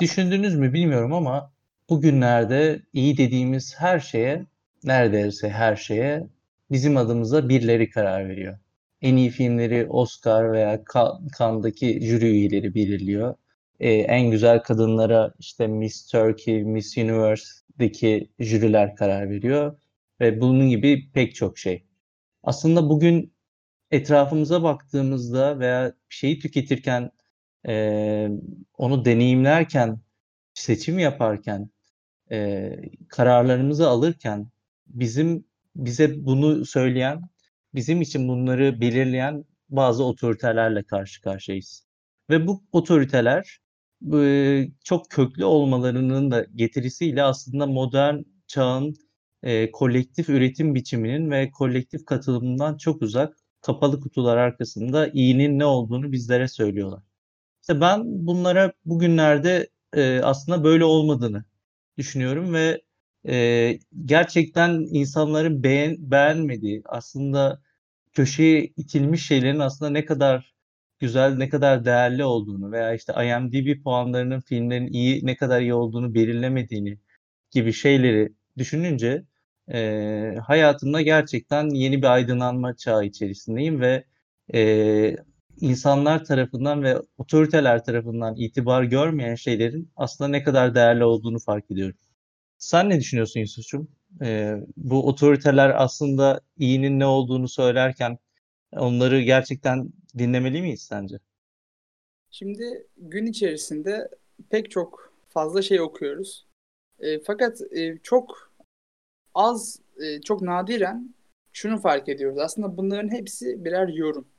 Düşündünüz mü bilmiyorum ama bugünlerde iyi dediğimiz her şeye, neredeyse her şeye bizim adımıza birileri karar veriyor. En iyi filmleri Oscar veya Cannes'daki jüri üyeleri belirliyor. Ee, en güzel kadınlara işte Miss Turkey, Miss Universe'deki jüriler karar veriyor. Ve bunun gibi pek çok şey. Aslında bugün etrafımıza baktığımızda veya bir şeyi tüketirken, e, onu deneyimlerken, seçim yaparken, e, kararlarımızı alırken bizim bize bunu söyleyen, bizim için bunları belirleyen bazı otoritelerle karşı karşıyayız. Ve bu otoriteler e, çok köklü olmalarının da getirisiyle aslında modern çağın e, kolektif üretim biçiminin ve kolektif katılımından çok uzak kapalı kutular arkasında iyinin ne olduğunu bizlere söylüyorlar. İşte ben bunlara bugünlerde e, aslında böyle olmadığını düşünüyorum ve e, gerçekten insanların beğen, beğenmediği aslında köşeye itilmiş şeylerin aslında ne kadar güzel, ne kadar değerli olduğunu veya işte IMDb puanlarının filmlerin iyi ne kadar iyi olduğunu belirlemediğini gibi şeyleri düşününce e, hayatımda gerçekten yeni bir aydınlanma çağı içerisindeyim ve e, insanlar tarafından ve otoriteler tarafından itibar görmeyen şeylerin aslında ne kadar değerli olduğunu fark ediyorum. Sen ne düşünüyorsun Yusuf'cum? E, bu otoriteler aslında iyinin ne olduğunu söylerken onları gerçekten dinlemeli miyiz sence? Şimdi gün içerisinde pek çok fazla şey okuyoruz. E, fakat e, çok az, e, çok nadiren şunu fark ediyoruz. Aslında bunların hepsi birer yorum.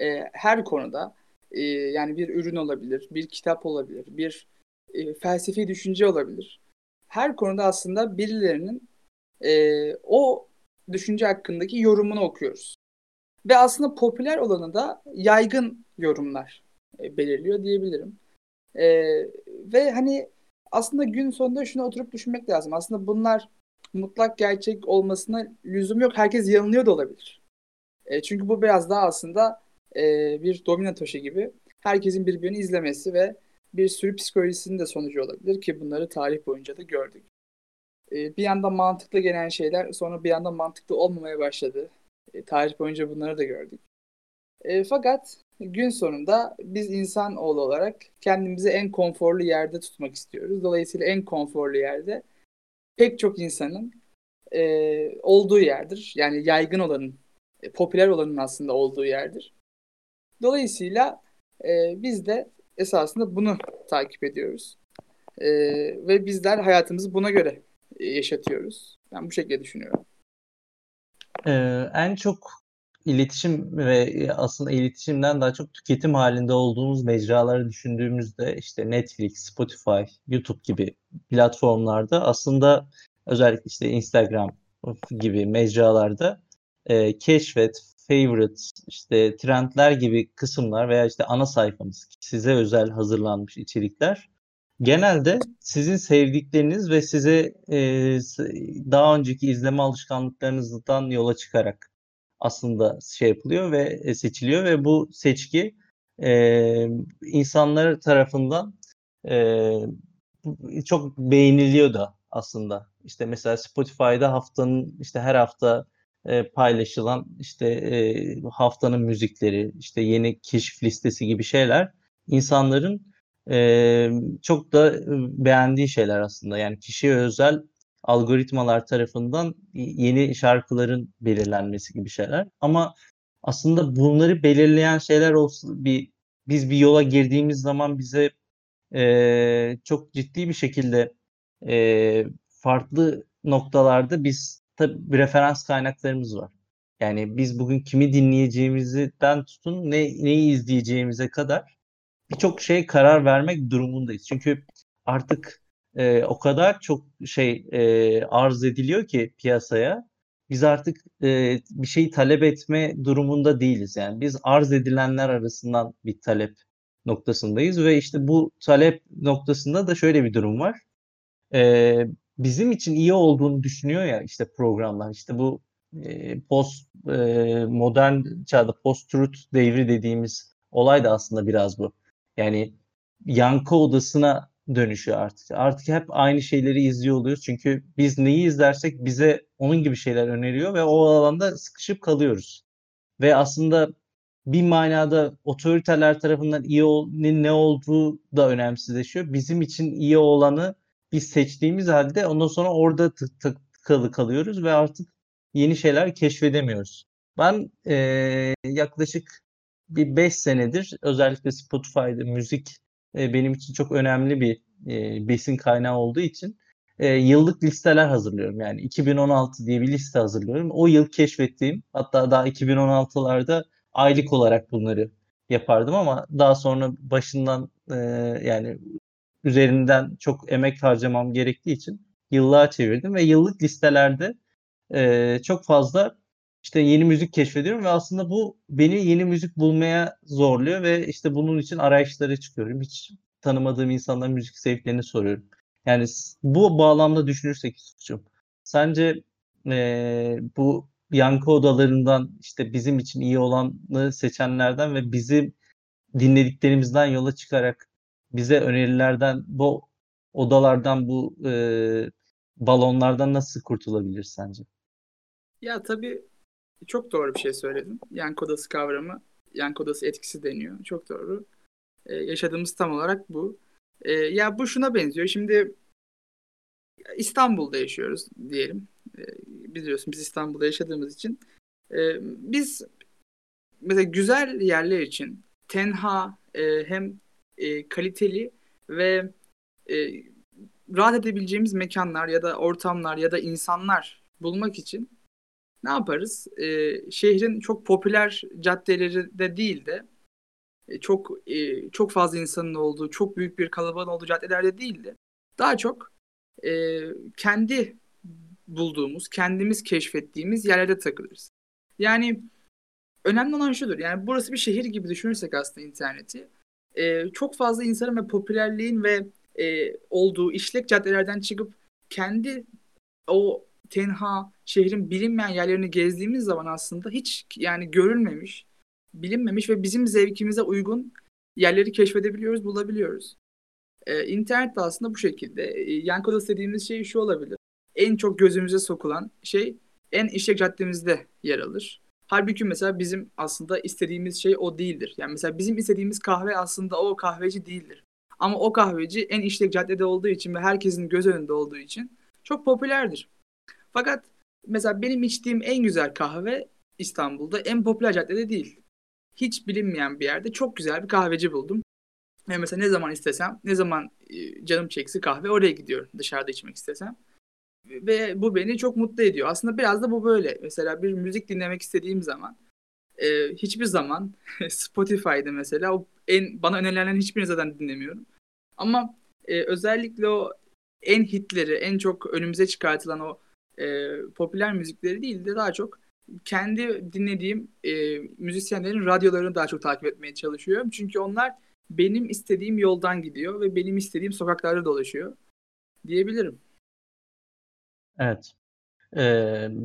E, her konuda e, yani bir ürün olabilir, bir kitap olabilir, bir e, felsefi düşünce olabilir. Her konuda aslında birilerinin e, o düşünce hakkındaki yorumunu okuyoruz. Ve aslında popüler olanı da yaygın yorumlar e, belirliyor diyebilirim. E, ve hani aslında gün sonunda şunu oturup düşünmek lazım. Aslında bunlar mutlak gerçek olmasına lüzum yok. Herkes yanılıyor da olabilir. E, çünkü bu biraz daha aslında e, bir domino taşı gibi. Herkesin birbirini izlemesi ve bir sürü psikolojisinin de sonucu olabilir ki bunları tarih boyunca da gördük. E, bir yandan mantıklı gelen şeyler sonra bir yandan mantıklı olmamaya başladı. E, tarih boyunca bunları da gördük. E, fakat gün sonunda biz insan oğlu olarak kendimizi en konforlu yerde tutmak istiyoruz. Dolayısıyla en konforlu yerde pek çok insanın e, olduğu yerdir. Yani yaygın olanın, e, popüler olanın aslında olduğu yerdir. Dolayısıyla e, biz de esasında bunu takip ediyoruz. E, ve bizler hayatımızı buna göre e, yaşatıyoruz. Ben bu şekilde düşünüyorum. Ee, en çok iletişim ve aslında iletişimden daha çok tüketim halinde olduğumuz mecraları düşündüğümüzde işte Netflix, Spotify, YouTube gibi platformlarda aslında özellikle işte Instagram gibi mecralarda e, keşfet, favorite, işte trendler gibi kısımlar veya işte ana sayfanız size özel hazırlanmış içerikler genelde sizin sevdikleriniz ve size e, daha önceki izleme alışkanlıklarınızdan yola çıkarak aslında şey yapılıyor ve e, seçiliyor ve bu seçki e, insanlar tarafından e, çok beğeniliyor da aslında. İşte mesela Spotify'da haftanın işte her hafta e, paylaşılan işte e, haftanın müzikleri, işte yeni keşif listesi gibi şeyler insanların e, çok da beğendiği şeyler aslında. Yani kişiye özel algoritmalar tarafından yeni şarkıların belirlenmesi gibi şeyler. Ama aslında bunları belirleyen şeyler olsun bir biz bir yola girdiğimiz zaman bize e, çok ciddi bir şekilde e, farklı noktalarda biz tabi referans kaynaklarımız var. Yani biz bugün kimi dinleyeceğimizden tutun ne neyi izleyeceğimize kadar birçok şey karar vermek durumundayız. Çünkü artık e, o kadar çok şey e, arz ediliyor ki piyasaya biz artık e, bir şey talep etme durumunda değiliz. Yani biz arz edilenler arasından bir talep noktasındayız ve işte bu talep noktasında da şöyle bir durum var. E, bizim için iyi olduğunu düşünüyor ya işte programlar işte bu e, post e, modern çağda post truth devri dediğimiz olay da aslında biraz bu. Yani yankı odasına dönüşüyor artık. Artık hep aynı şeyleri izliyor oluyoruz. Çünkü biz neyi izlersek bize onun gibi şeyler öneriyor ve o alanda sıkışıp kalıyoruz. Ve aslında bir manada otoriteler tarafından iyi ol, ne olduğu da önemsizleşiyor. Bizim için iyi olanı biz seçtiğimiz halde ondan sonra orada tık tık tıkalı kalıyoruz ve artık yeni şeyler keşfedemiyoruz. Ben e, yaklaşık bir 5 senedir özellikle Spotify'da müzik e, benim için çok önemli bir e, besin kaynağı olduğu için e, yıllık listeler hazırlıyorum. Yani 2016 diye bir liste hazırlıyorum. O yıl keşfettiğim hatta daha 2016'larda aylık olarak bunları yapardım ama daha sonra başından e, yani üzerinden çok emek harcamam gerektiği için yıllığa çevirdim ve yıllık listelerde e, çok fazla işte yeni müzik keşfediyorum ve aslında bu beni yeni müzik bulmaya zorluyor ve işte bunun için arayışlara çıkıyorum. Hiç tanımadığım insanların müzik zevklerini soruyorum. Yani bu bağlamda düşünürsek Yusuf'cum, sence e, bu yankı odalarından işte bizim için iyi olanı seçenlerden ve bizim dinlediklerimizden yola çıkarak bize önerilerden bu odalardan bu e, balonlardan nasıl kurtulabilir sence? Ya tabii çok doğru bir şey söyledin. Yankı odası kavramı, yankı odası etkisi deniyor. Çok doğru. Ee, yaşadığımız tam olarak bu. Ee, ya bu şuna benziyor. Şimdi İstanbul'da yaşıyoruz diyelim. Ee, biliyorsun biz İstanbul'da yaşadığımız için. Ee, biz mesela güzel yerler için tenha e, hem e, kaliteli ve e, rahat edebileceğimiz mekanlar ya da ortamlar ya da insanlar bulmak için ne yaparız? E, şehrin çok popüler caddeleri de değil de e, çok e, çok fazla insanın olduğu, çok büyük bir kalabalığın olduğu caddelerde değil de daha çok e, kendi bulduğumuz, kendimiz keşfettiğimiz yerlerde takılırız. Yani önemli olan şudur. Yani burası bir şehir gibi düşünürsek aslında interneti. E, çok fazla insanın ve popülerliğin ve e, olduğu işlek caddelerden çıkıp kendi o tenha şehrin bilinmeyen yerlerini gezdiğimiz zaman aslında hiç yani görülmemiş, bilinmemiş ve bizim zevkimize uygun yerleri keşfedebiliyoruz, bulabiliyoruz. Ee, internet de aslında bu şekilde. Ee, Yankodas dediğimiz şey şu olabilir. En çok gözümüze sokulan şey en işlek caddemizde yer alır. Halbuki mesela bizim aslında istediğimiz şey o değildir. Yani mesela bizim istediğimiz kahve aslında o kahveci değildir. Ama o kahveci en işlek caddede olduğu için ve herkesin göz önünde olduğu için çok popülerdir. Fakat mesela benim içtiğim en güzel kahve İstanbul'da en popüler caddede değil. Hiç bilinmeyen bir yerde çok güzel bir kahveci buldum. Ve mesela ne zaman istesem, ne zaman e, canım çekse kahve oraya gidiyorum dışarıda içmek istesem. Ve bu beni çok mutlu ediyor. Aslında biraz da bu böyle. Mesela bir müzik dinlemek istediğim zaman e, hiçbir zaman Spotify'da mesela o en bana önerilen hiçbirini zaten dinlemiyorum. Ama e, özellikle o en hitleri, en çok önümüze çıkartılan o e, popüler müzikleri değil de daha çok kendi dinlediğim e, müzisyenlerin radyolarını daha çok takip etmeye çalışıyorum. Çünkü onlar benim istediğim yoldan gidiyor ve benim istediğim sokaklarda dolaşıyor diyebilirim. Evet. Ee,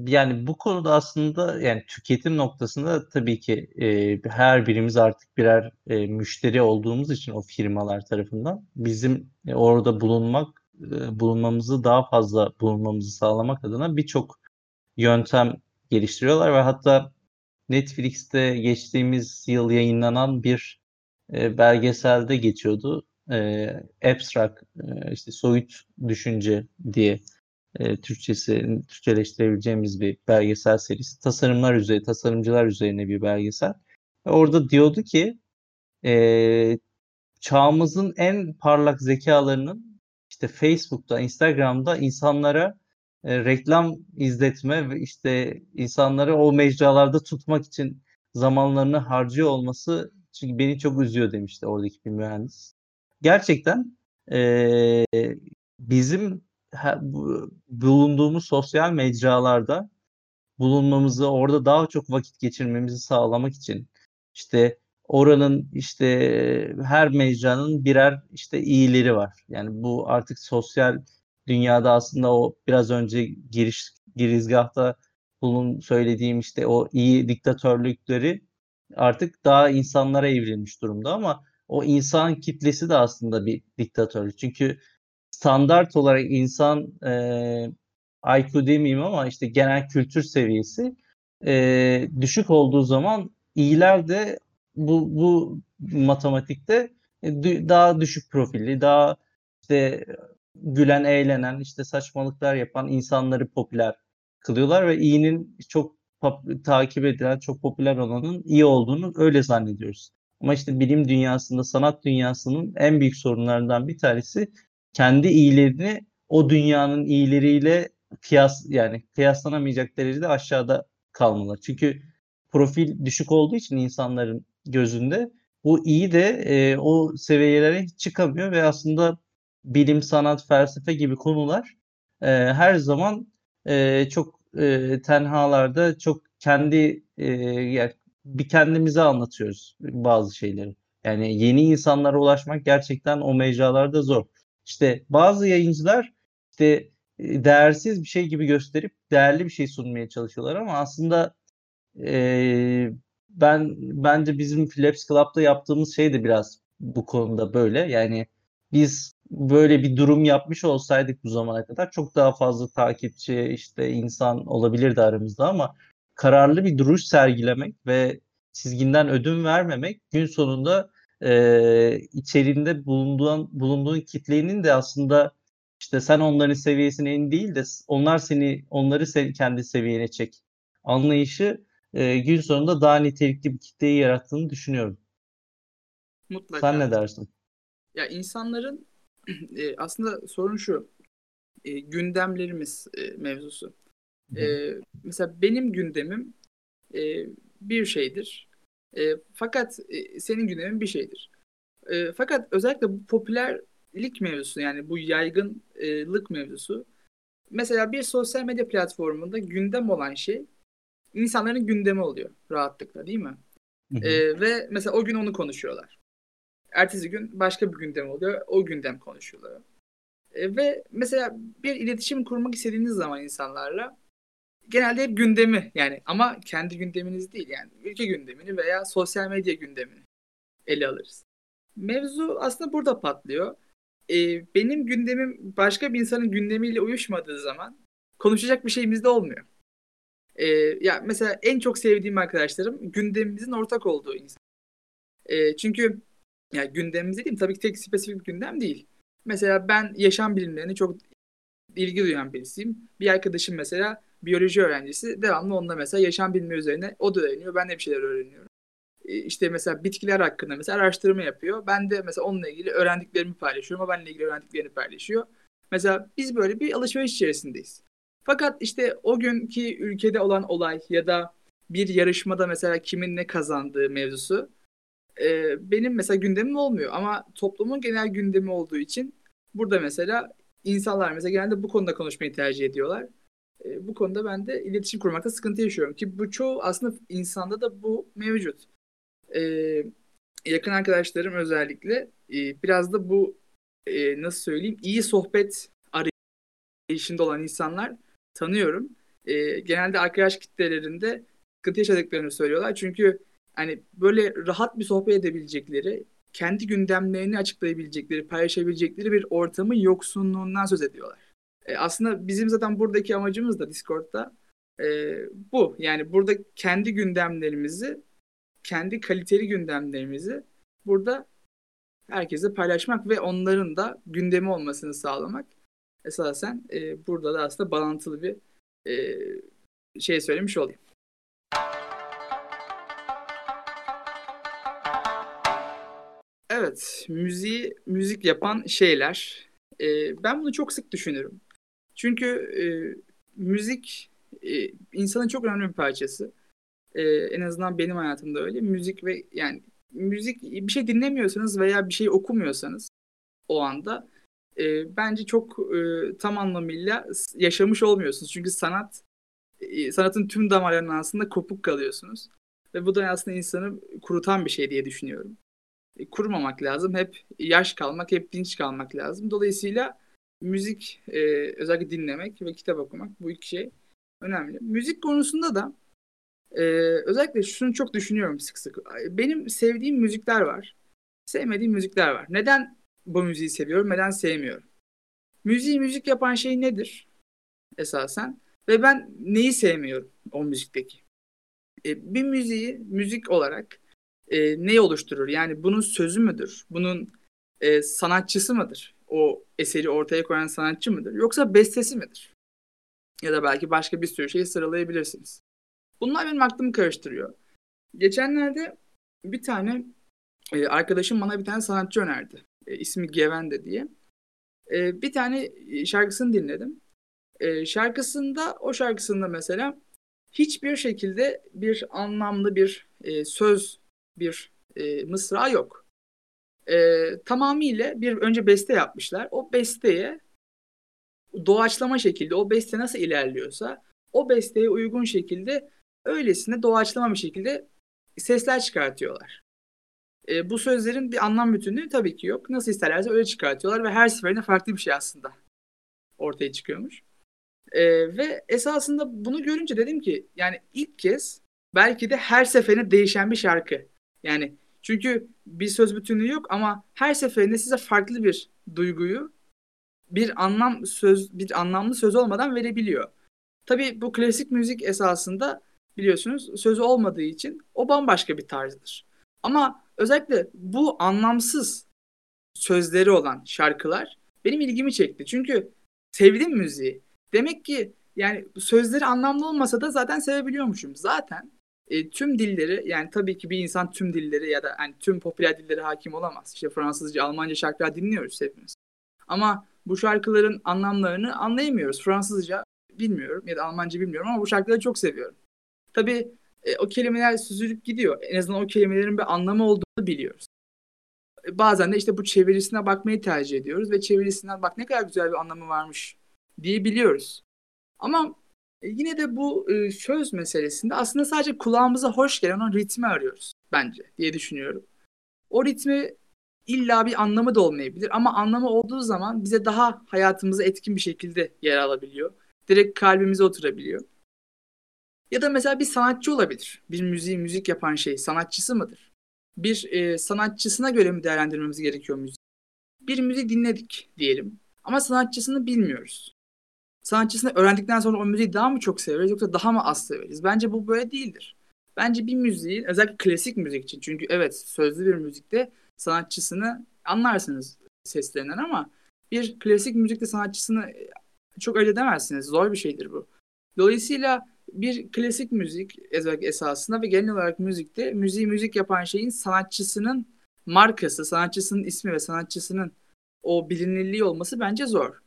yani bu konuda aslında yani tüketim noktasında tabii ki e, her birimiz artık birer e, müşteri olduğumuz için o firmalar tarafından bizim e, orada bulunmak e, bulunmamızı daha fazla bulunmamızı sağlamak adına birçok yöntem geliştiriyorlar ve hatta Netflix'te geçtiğimiz yıl yayınlanan bir e, belgeselde geçiyordu. E, Abstract, e, işte soyut düşünce diye e, Türkçesi, Türkçeleştirebileceğimiz bir belgesel serisi. Tasarımlar üzerine, tasarımcılar üzerine bir belgesel. Ve orada diyordu ki e, çağımızın en parlak zekalarının işte Facebook'ta, Instagram'da insanlara e, reklam izletme ve işte insanları o mecralarda tutmak için zamanlarını harcıyor olması çünkü beni çok üzüyor demişti oradaki bir mühendis. Gerçekten e, bizim bu, bulunduğumuz sosyal mecralarda bulunmamızı, orada daha çok vakit geçirmemizi sağlamak için işte oranın işte her mecranın birer işte iyileri var. Yani bu artık sosyal dünyada aslında o biraz önce giriş girizgahta bunun söylediğim işte o iyi diktatörlükleri artık daha insanlara evrilmiş durumda ama o insan kitlesi de aslında bir diktatör. Çünkü standart olarak insan e, IQ demeyeyim ama işte genel kültür seviyesi e, düşük olduğu zaman iyiler de bu, bu matematikte daha düşük profilli, daha işte gülen, eğlenen, işte saçmalıklar yapan insanları popüler kılıyorlar ve iyinin çok takip edilen, çok popüler olanın iyi olduğunu öyle zannediyoruz. Ama işte bilim dünyasında, sanat dünyasının en büyük sorunlarından bir tanesi kendi iyilerini o dünyanın iyileriyle kıyas yani kıyaslanamayacak derecede aşağıda kalmalar. Çünkü profil düşük olduğu için insanların gözünde bu iyi de e, o seviyelere çıkamıyor ve aslında bilim, sanat, felsefe gibi konular e, her zaman e, çok e, tenhalarda çok kendi e, yani bir kendimize anlatıyoruz bazı şeyleri. Yani yeni insanlara ulaşmak gerçekten o mecralarda zor. İşte bazı yayıncılar işte değersiz bir şey gibi gösterip değerli bir şey sunmaya çalışıyorlar ama aslında e, ben bence bizim Philips Club'da yaptığımız şey de biraz bu konuda böyle. Yani biz böyle bir durum yapmış olsaydık bu zamana kadar çok daha fazla takipçi işte insan olabilirdi aramızda ama kararlı bir duruş sergilemek ve çizginden ödün vermemek gün sonunda e, içerisinde bulunduğun bulunduğun kitlenin de aslında işte sen onların seviyesine in değil de onlar seni onları sen kendi seviyene çek anlayışı e, gün sonunda daha nitelikli bir kitleyi yarattığını düşünüyorum. Mutlaka. Sen ne dersin? Ya insanların e, aslında sorun şu. E, gündemlerimiz e, mevzusu. E, mesela benim gündemim e, bir şeydir. E, fakat e, senin gündemin bir şeydir. E, fakat özellikle bu popülerlik mevzusu yani bu yaygınlık mevzusu mesela bir sosyal medya platformunda gündem olan şey insanların gündemi oluyor rahatlıkla değil mi? E, ve mesela o gün onu konuşuyorlar. Ertesi gün başka bir gündem oluyor. O gündem konuşuluyor. E, ve mesela bir iletişim kurmak istediğiniz zaman insanlarla genelde hep gündemi yani ama kendi gündeminiz değil yani ülke gündemini veya sosyal medya gündemini ele alırız. Mevzu aslında burada patlıyor. Ee, benim gündemim başka bir insanın gündemiyle uyuşmadığı zaman konuşacak bir şeyimiz de olmuyor. Ee, ya mesela en çok sevdiğim arkadaşlarım gündemimizin ortak olduğu insan. Ee, çünkü ya gündemimiz dediğim tabii ki tek spesifik bir gündem değil. Mesela ben yaşam bilimlerini çok ilgi duyan birisiyim. Bir arkadaşım mesela biyoloji öğrencisi devamlı onunla mesela yaşam bilimi üzerine o da öğreniyor. Ben de bir şeyler öğreniyorum. E, işte mesela bitkiler hakkında mesela araştırma yapıyor. Ben de mesela onunla ilgili öğrendiklerimi paylaşıyorum. O benimle ilgili öğrendiklerini paylaşıyor. Mesela biz böyle bir alışveriş içerisindeyiz. Fakat işte o günkü ülkede olan olay ya da bir yarışmada mesela kimin ne kazandığı mevzusu e, benim mesela gündemim olmuyor. Ama toplumun genel gündemi olduğu için burada mesela insanlar mesela genelde bu konuda konuşmayı tercih ediyorlar. E, bu konuda ben de iletişim kurmakta sıkıntı yaşıyorum ki bu çoğu aslında insanda da bu mevcut. E, yakın arkadaşlarım özellikle e, biraz da bu e, nasıl söyleyeyim iyi sohbet arayışında olan insanlar tanıyorum. E, genelde arkadaş kitlelerinde sıkıntı yaşadıklarını söylüyorlar. Çünkü hani böyle rahat bir sohbet edebilecekleri, kendi gündemlerini açıklayabilecekleri, paylaşabilecekleri bir ortamın yoksunluğundan söz ediyorlar. E, aslında bizim zaten buradaki amacımız da Discord'da e, bu. Yani burada kendi gündemlerimizi, kendi kaliteli gündemlerimizi burada herkese paylaşmak ve onların da gündemi olmasını sağlamak. Esasen e, burada da aslında bağlantılı bir e, şey söylemiş olayım. Evet, müziği müzik yapan şeyler. E, ben bunu çok sık düşünürüm. Çünkü e, müzik e, insanın çok önemli bir parçası. E, en azından benim hayatımda öyle. Müzik ve yani müzik bir şey dinlemiyorsanız veya bir şey okumuyorsanız o anda e, bence çok e, tam anlamıyla yaşamış olmuyorsunuz. Çünkü sanat e, sanatın tüm damarlarının aslında kopuk kalıyorsunuz. Ve bu da aslında insanı kurutan bir şey diye düşünüyorum. E, kurumamak lazım. Hep yaş kalmak, hep dinç kalmak lazım. Dolayısıyla müzik e, özellikle dinlemek ve kitap okumak bu iki şey önemli. Müzik konusunda da e, özellikle şunu çok düşünüyorum sık sık. Benim sevdiğim müzikler var. sevmediğim müzikler var. Neden bu müziği seviyorum, neden sevmiyorum? Müziği müzik yapan şey nedir esasen? Ve ben neyi sevmiyorum o müzikteki? E, bir müziği müzik olarak e, ne oluşturur? Yani bunun sözü müdür? Bunun e, sanatçısı mıdır? O eseri ortaya koyan sanatçı mıdır? Yoksa bestesi midir? Ya da belki başka bir sürü şey sıralayabilirsiniz. Bunlar benim aklımı karıştırıyor. Geçenlerde bir tane e, arkadaşım bana bir tane sanatçı önerdi. E, ismi Gevende diye. E, bir tane şarkısını dinledim. E, şarkısında, o şarkısında mesela hiçbir şekilde bir anlamlı bir e, söz, bir e, mısra yok. E, tamamıyla bir önce beste yapmışlar. O besteye doğaçlama şekilde o beste nasıl ilerliyorsa o besteye uygun şekilde öylesine doğaçlama bir şekilde sesler çıkartıyorlar. E, bu sözlerin bir anlam bütünlüğü tabii ki yok. Nasıl isterlerse öyle çıkartıyorlar ve her seferinde farklı bir şey aslında ortaya çıkıyormuş. E, ve esasında bunu görünce dedim ki yani ilk kez belki de her seferinde değişen bir şarkı. Yani çünkü bir söz bütünlüğü yok ama her seferinde size farklı bir duyguyu bir anlam söz bir anlamlı söz olmadan verebiliyor. Tabii bu klasik müzik esasında biliyorsunuz sözü olmadığı için o bambaşka bir tarzdır. Ama özellikle bu anlamsız sözleri olan şarkılar benim ilgimi çekti. Çünkü sevdim müziği. Demek ki yani sözleri anlamlı olmasa da zaten sevebiliyormuşum. Zaten e, tüm dilleri yani tabii ki bir insan tüm dilleri ya da yani tüm popüler dilleri hakim olamaz. İşte Fransızca, Almanca şarkılar dinliyoruz hepimiz. Ama bu şarkıların anlamlarını anlayamıyoruz. Fransızca bilmiyorum ya da Almanca bilmiyorum ama bu şarkıları çok seviyorum. Tabii e, o kelimeler süzülüp gidiyor. En azından o kelimelerin bir anlamı olduğunu biliyoruz. E, bazen de işte bu çevirisine bakmayı tercih ediyoruz ve çevirisinden bak ne kadar güzel bir anlamı varmış diyebiliyoruz. Ama e, yine de bu e, söz meselesinde aslında sadece kulağımıza hoş gelen o ritmi arıyoruz bence diye düşünüyorum. O ritmi illa bir anlamı da olmayabilir ama anlamı olduğu zaman bize daha hayatımıza etkin bir şekilde yer alabiliyor. Direkt kalbimize oturabiliyor. Ya da mesela bir sanatçı olabilir. Bir müziği müzik yapan şey sanatçısı mıdır? Bir e, sanatçısına göre mi değerlendirmemiz gerekiyor müzik? Bir müziği dinledik diyelim ama sanatçısını bilmiyoruz. Sanatçısını öğrendikten sonra o müziği daha mı çok severiz yoksa daha mı az severiz? Bence bu böyle değildir. Bence bir müziğin özellikle klasik müzik için çünkü evet sözlü bir müzikte sanatçısını anlarsınız seslerinden ama bir klasik müzikte sanatçısını çok öyle demezsiniz. Zor bir şeydir bu. Dolayısıyla bir klasik müzik esasında ve genel olarak müzikte müziği müzik yapan şeyin sanatçısının markası, sanatçısının ismi ve sanatçısının o bilinirliği olması bence zor.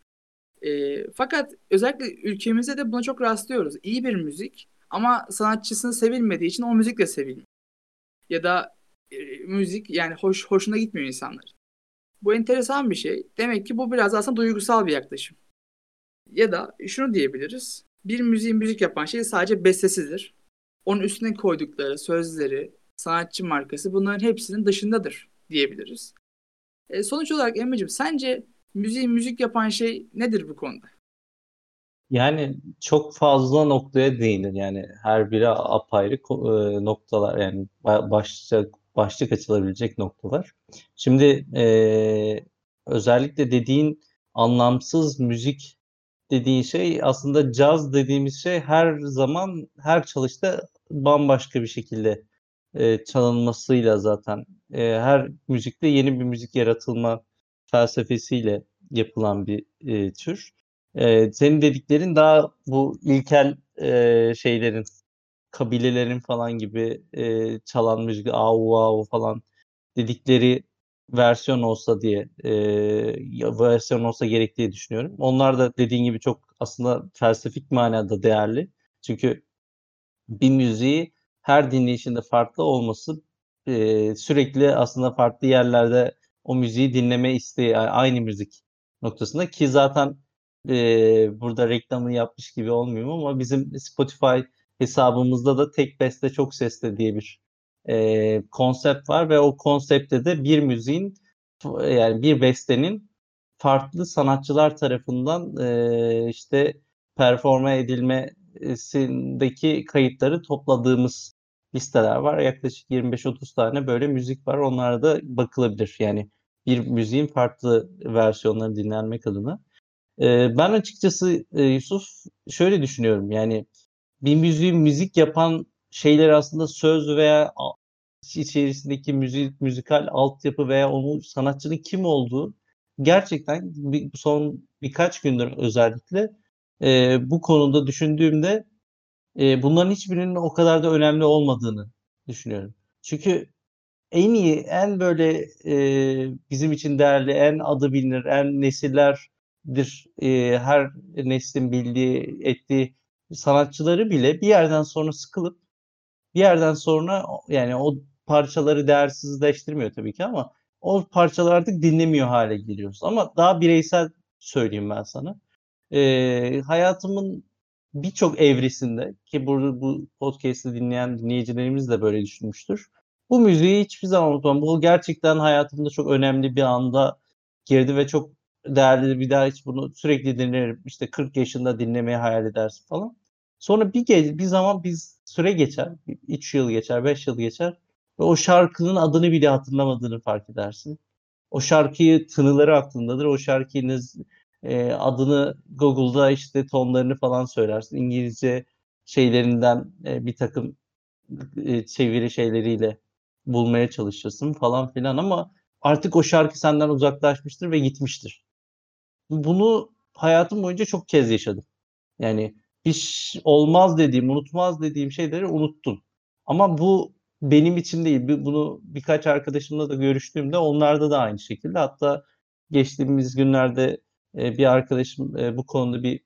E, fakat özellikle ülkemizde de buna çok rastlıyoruz. İyi bir müzik ama sanatçısını sevilmediği için o müzik de sevilmiyor. Ya da e, müzik yani hoş hoşuna gitmiyor insanlar. Bu enteresan bir şey. Demek ki bu biraz aslında duygusal bir yaklaşım. Ya da şunu diyebiliriz bir müziğin müzik yapan şey sadece bestesidir. Onun üstüne koydukları sözleri, sanatçı markası bunların hepsinin dışındadır diyebiliriz. E, sonuç olarak Emre'cim sence müziğin müzik yapan şey nedir bu konuda? Yani çok fazla noktaya değinir yani her biri apayrı e, noktalar yani başlık başlık açılabilecek noktalar. Şimdi e, özellikle dediğin anlamsız müzik dediğin şey aslında caz dediğimiz şey her zaman her çalışta bambaşka bir şekilde e, çalınmasıyla zaten e, her müzikte yeni bir müzik yaratılma felsefesiyle yapılan bir e, tür. E, senin dediklerin daha bu ilkel e, şeylerin kabilelerin falan gibi e, çalan müzik au au falan dedikleri versiyon olsa diye e, versiyon olsa gerek diye düşünüyorum. Onlar da dediğin gibi çok aslında felsefik manada değerli. Çünkü bir müziği her dinleyişinde farklı olması e, sürekli aslında farklı yerlerde o müziği dinleme isteği aynı müzik noktasında ki zaten e, burada reklamını yapmış gibi olmuyorum ama bizim Spotify hesabımızda da tek beste çok sesli diye bir e, konsept var ve o konseptte de bir müziğin yani bir bestenin farklı sanatçılar tarafından e, işte performa edilmesindeki kayıtları topladığımız listeler var. Yaklaşık 25-30 tane böyle müzik var. Onlara da bakılabilir. Yani bir müziğin farklı versiyonları dinlenmek adına. Ee, ben açıkçası e, Yusuf şöyle düşünüyorum. Yani bir müziği müzik yapan şeyler aslında söz veya içerisindeki müzik, müzikal altyapı veya onun sanatçının kim olduğu gerçekten bir, son birkaç gündür özellikle e, bu konuda düşündüğümde e, bunların hiçbirinin o kadar da önemli olmadığını düşünüyorum. Çünkü en iyi, en böyle e, bizim için değerli, en adı bilinir, en nesillerdir e, her neslin bildiği, ettiği sanatçıları bile bir yerden sonra sıkılıp bir yerden sonra yani o parçaları değersizleştirmiyor tabii ki ama o parçalar artık dinlemiyor hale geliyoruz. Ama daha bireysel söyleyeyim ben sana. Ee, hayatımın birçok evresinde ki burada bu podcast'i dinleyen dinleyicilerimiz de böyle düşünmüştür. Bu müziği hiçbir zaman unutmam. Bu gerçekten hayatımda çok önemli bir anda girdi ve çok değerli bir daha hiç bunu sürekli dinlerim. İşte 40 yaşında dinlemeyi hayal edersin falan. Sonra bir bir zaman bir süre geçer. 3 yıl geçer, 5 yıl geçer ve o şarkının adını bile hatırlamadığını fark edersin. O şarkıyı tınıları aklındadır. O şarkının e, adını Google'da işte tonlarını falan söylersin. İngilizce şeylerinden e, bir takım e, çeviri şeyleriyle bulmaya çalışırsın falan filan ama artık o şarkı senden uzaklaşmıştır ve gitmiştir. Bunu hayatım boyunca çok kez yaşadım. Yani hiç olmaz dediğim, unutmaz dediğim şeyleri unuttum. Ama bu benim için değil. Bunu birkaç arkadaşımla da görüştüğümde onlarda da aynı şekilde. Hatta geçtiğimiz günlerde e, bir arkadaşım e, bu konuda bir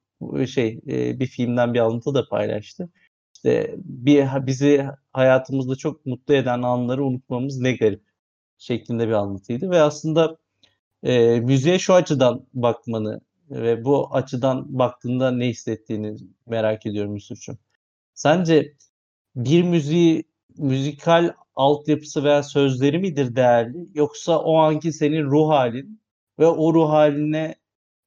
şey e, bir filmden bir alıntı da paylaştı. İşte bir bizi hayatımızda çok mutlu eden anları unutmamız ne garip şeklinde bir anlatıydı ve aslında e, müziğe şu açıdan bakmanı ve bu açıdan baktığında ne hissettiğini merak ediyorum Yusuf'cum. Sence bir müziği müzikal altyapısı veya sözleri midir değerli yoksa o anki senin ruh halin ve o ruh haline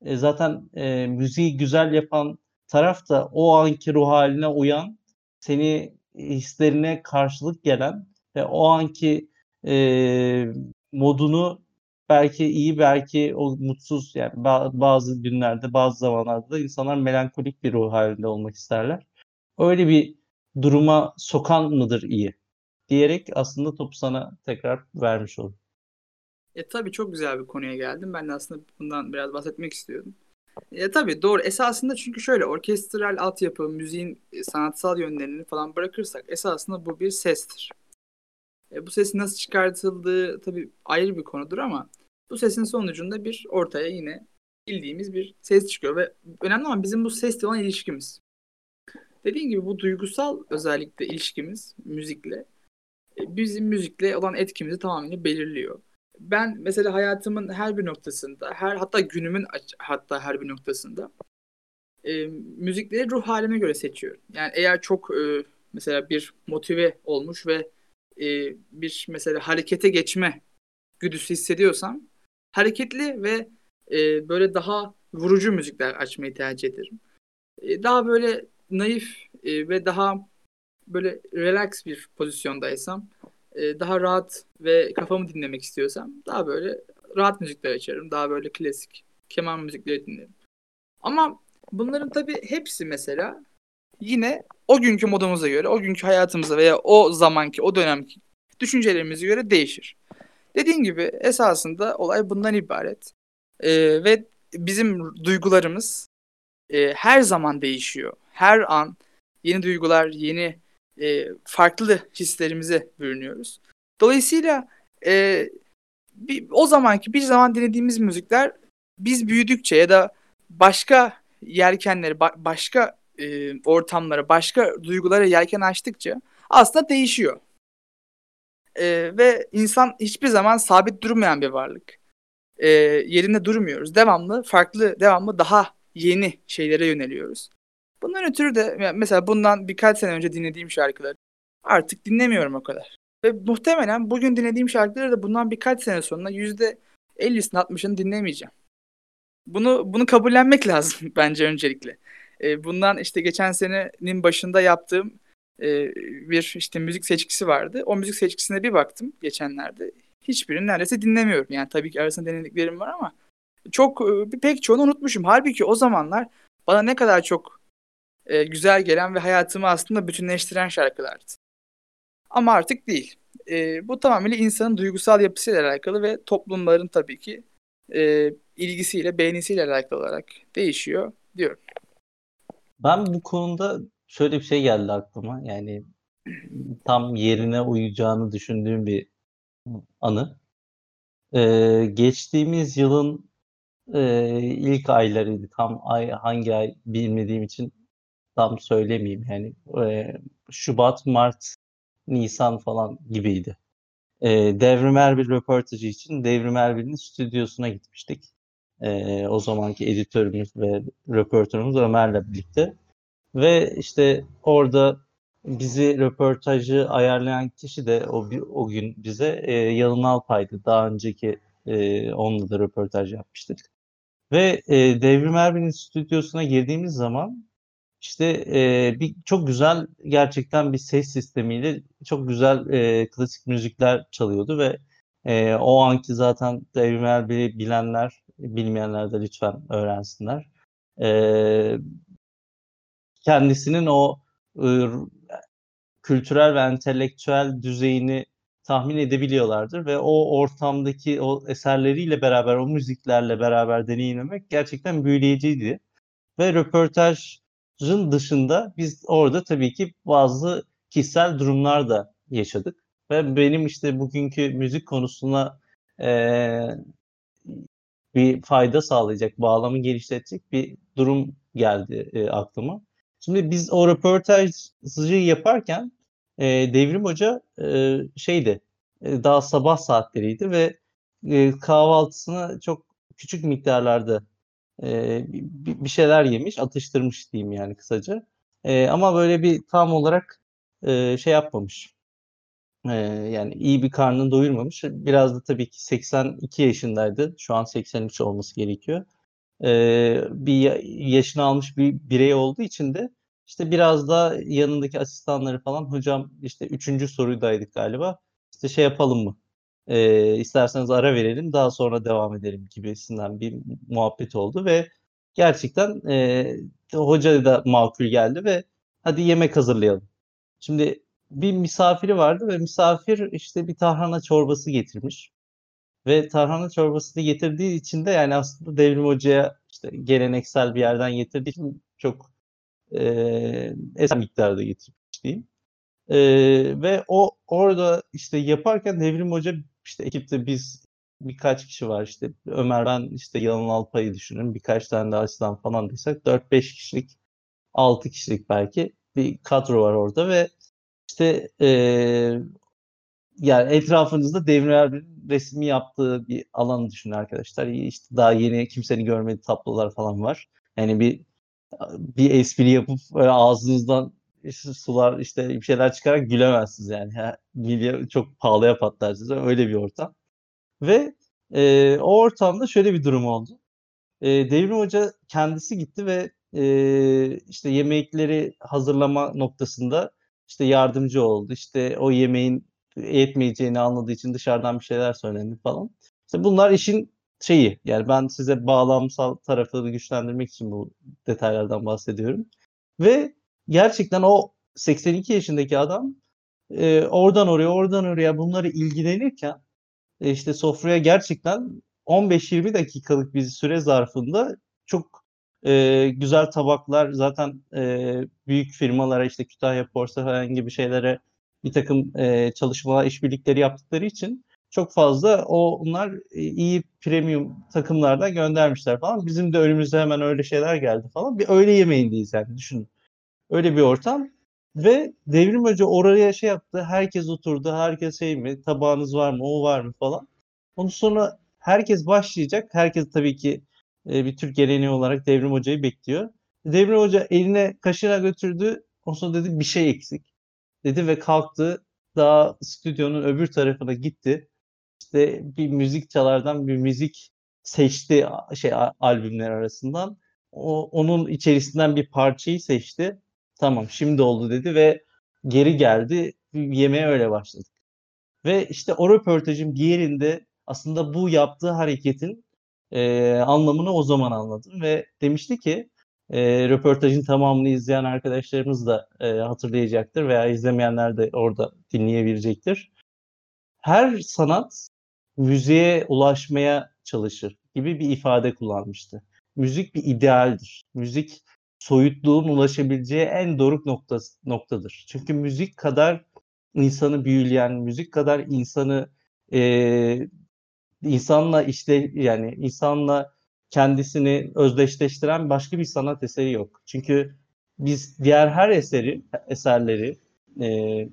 e, zaten e, müziği güzel yapan taraf da o anki ruh haline uyan seni hislerine karşılık gelen ve o anki e, modunu belki iyi belki o mutsuz yani bazı günlerde bazı zamanlarda da insanlar melankolik bir ruh halinde olmak isterler. Öyle bir duruma sokan mıdır iyi? Diyerek aslında topu sana tekrar vermiş oldum. E tabii çok güzel bir konuya geldim. Ben de aslında bundan biraz bahsetmek istiyordum. E tabii doğru. Esasında çünkü şöyle orkestral altyapı, müziğin e, sanatsal yönlerini falan bırakırsak esasında bu bir sestir. E, bu sesin nasıl çıkartıldığı tabii ayrı bir konudur ama bu sesin sonucunda bir ortaya yine bildiğimiz bir ses çıkıyor ve önemli olan bizim bu sesle olan ilişkimiz. Dediğim gibi bu duygusal özellikle ilişkimiz müzikle e, bizim müzikle olan etkimizi tamamen belirliyor. Ben mesela hayatımın her bir noktasında, her hatta günümün hatta her bir noktasında e, müzikleri ruh halime göre seçiyorum. Yani eğer çok e, mesela bir motive olmuş ve e, bir mesela harekete geçme güdüsü hissediyorsam hareketli ve e, böyle daha vurucu müzikler açmayı tercih ederim. E, daha böyle naif e, ve daha böyle relax bir pozisyondaysam e, daha rahat ve kafamı dinlemek istiyorsam daha böyle rahat müzikler açarım. Daha böyle klasik keman müzikleri dinlerim. Ama bunların tabii hepsi mesela yine o günkü modumuza göre, o günkü hayatımıza veya o zamanki, o dönemki düşüncelerimize göre değişir. Dediğim gibi esasında olay bundan ibaret. Ee, ve bizim duygularımız e, her zaman değişiyor. Her an yeni duygular, yeni e, farklı hislerimize bürünüyoruz. Dolayısıyla e, bir, o zamanki bir zaman dinlediğimiz müzikler biz büyüdükçe ya da başka yelkenleri, ba- başka e, ortamlara, başka duygulara yelken açtıkça aslında değişiyor. E, ve insan hiçbir zaman sabit durmayan bir varlık. E, yerinde durmuyoruz. Devamlı, farklı, devamlı daha yeni şeylere yöneliyoruz. Bundan ötürü de mesela bundan birkaç sene önce dinlediğim şarkıları artık dinlemiyorum o kadar. Ve muhtemelen bugün dinlediğim şarkıları da bundan birkaç sene sonra yüzde 50'sini 60'ını dinlemeyeceğim. Bunu bunu kabullenmek lazım bence öncelikle. E, bundan işte geçen senenin başında yaptığım e, bir işte müzik seçkisi vardı. O müzik seçkisine bir baktım geçenlerde. Hiçbirini neredeyse dinlemiyorum. Yani tabii ki arasında denediklerim var ama çok e, pek çoğunu unutmuşum. Halbuki o zamanlar bana ne kadar çok e, güzel gelen ve hayatımı aslında bütünleştiren şarkılardı. Ama artık değil. E, bu tamamıyla insanın duygusal yapısıyla alakalı ve toplumların tabii ki e, ilgisiyle, beğenisiyle alakalı olarak değişiyor diyorum. Ben bu konuda şöyle bir şey geldi aklıma. Yani tam yerine uyacağını düşündüğüm bir anı. Ee, geçtiğimiz yılın e, ilk aylarıydı. Tam ay hangi ay bilmediğim için tam söylemeyeyim. Yani e, Şubat, Mart, Nisan falan gibiydi. E, Devrim Erbil röportajı için Devrim Erbil'in stüdyosuna gitmiştik. E, o zamanki editörümüz ve röportörümüz Ömer'le birlikte. Ve işte orada bizi röportajı ayarlayan kişi de o o gün bize e, Yalın Alpay'dı. Daha önceki e, onunla da röportaj yapmıştık. Ve e, Devrim Erbil'in stüdyosuna girdiğimiz zaman işte e, bir çok güzel gerçekten bir ses sistemiyle çok güzel e, klasik müzikler çalıyordu ve e, o anki zaten Devrim Erbil'i bilenler, bilmeyenler de lütfen öğrensinler. E, kendisinin o e, kültürel ve entelektüel düzeyini tahmin edebiliyorlardır ve o ortamdaki o eserleriyle beraber, o müziklerle beraber deneyimlemek gerçekten büyüleyiciydi. Ve röportajın dışında biz orada tabii ki bazı kişisel durumlar da yaşadık. Ve benim işte bugünkü müzik konusuna e, bir fayda sağlayacak, bağlamı genişletecek bir durum geldi e, aklıma. Şimdi biz o röportajı yaparken e, Devrim Hoca e, şeydi, e, daha sabah saatleriydi ve e, kahvaltısına çok küçük miktarlarda e, bir, şeyler yemiş, atıştırmış diyeyim yani kısaca. E, ama böyle bir tam olarak e, şey yapmamış. E, yani iyi bir karnını doyurmamış. Biraz da tabii ki 82 yaşındaydı. Şu an 83 olması gerekiyor. E, bir yaşını almış bir birey olduğu için de işte biraz da yanındaki asistanları falan hocam işte üçüncü sorudaydık galiba. İşte şey yapalım mı? E, isterseniz ara verelim daha sonra devam edelim gibisinden bir muhabbet oldu ve gerçekten e, hoca da makul geldi ve hadi yemek hazırlayalım. Şimdi bir misafiri vardı ve misafir işte bir tarhana çorbası getirmiş. Ve tarhana çorbasını getirdiği için de yani aslında Devrim Hoca'ya işte geleneksel bir yerden getirdiği için çok e, eser miktarda getirmiş diyeyim. E, ve o orada işte yaparken Devrim Hoca işte ekipte biz birkaç kişi var işte Ömer ben işte Yalın Alpay'ı düşünün birkaç tane daha asistan falan desek 4-5 kişilik 6 kişilik belki bir kadro var orada ve işte e, yani etrafınızda Devrim bir resmi yaptığı bir alan düşünün arkadaşlar. İşte daha yeni kimsenin görmediği tablolar falan var. Yani bir bir espri yapıp böyle ağzınızdan sular işte bir şeyler çıkarak gülemezsiniz yani. Ha, çok pahalıya patlar size. Öyle bir ortam. Ve e, o ortamda şöyle bir durum oldu. E, Devrim Hoca kendisi gitti ve e, işte yemekleri hazırlama noktasında işte yardımcı oldu. İşte o yemeğin yetmeyeceğini anladığı için dışarıdan bir şeyler söylendi falan. İşte bunlar işin şeyi yani ben size bağlamsal tarafları güçlendirmek için bu detaylardan bahsediyorum. Ve gerçekten o 82 yaşındaki adam e, oradan oraya oradan oraya bunları ilgilenirken e, işte sofraya gerçekten 15-20 dakikalık bir süre zarfında çok e, güzel tabaklar zaten e, büyük firmalara işte Kütahya Porselen gibi şeylere bir takım e, çalışmalar, işbirlikleri yaptıkları için çok fazla o onlar e, iyi premium takımlardan göndermişler falan. Bizim de önümüzde hemen öyle şeyler geldi falan. Bir öğle yemeğindeyiz yani düşünün. Öyle bir ortam. Ve Devrim Hoca oraya şey yaptı. Herkes oturdu. Herkes şey mi? Tabağınız var mı? O var mı falan. Ondan sonra herkes başlayacak. Herkes tabii ki e, bir Türk geleneği olarak Devrim Hoca'yı bekliyor. Devrim Hoca eline kaşına götürdü. Ondan sonra dedi bir şey eksik. Dedi ve kalktı. Daha stüdyonun öbür tarafına gitti işte bir müzik çalardan bir müzik seçti şey albümler arasından. O, onun içerisinden bir parçayı seçti. Tamam şimdi oldu dedi ve geri geldi. Yemeğe öyle başladık. Ve işte o röportajın bir yerinde aslında bu yaptığı hareketin e, anlamını o zaman anladım ve demişti ki e, röportajın tamamını izleyen arkadaşlarımız da e, hatırlayacaktır veya izlemeyenler de orada dinleyebilecektir. Her sanat müziğe ulaşmaya çalışır gibi bir ifade kullanmıştı. Müzik bir idealdir. Müzik soyutluğun ulaşabileceği en doruk noktası, noktadır. Çünkü müzik kadar insanı büyüleyen, müzik kadar insanı e, insanla işte yani insanla kendisini özdeşleştiren başka bir sanat eseri yok. Çünkü biz diğer her eseri, eserleri e,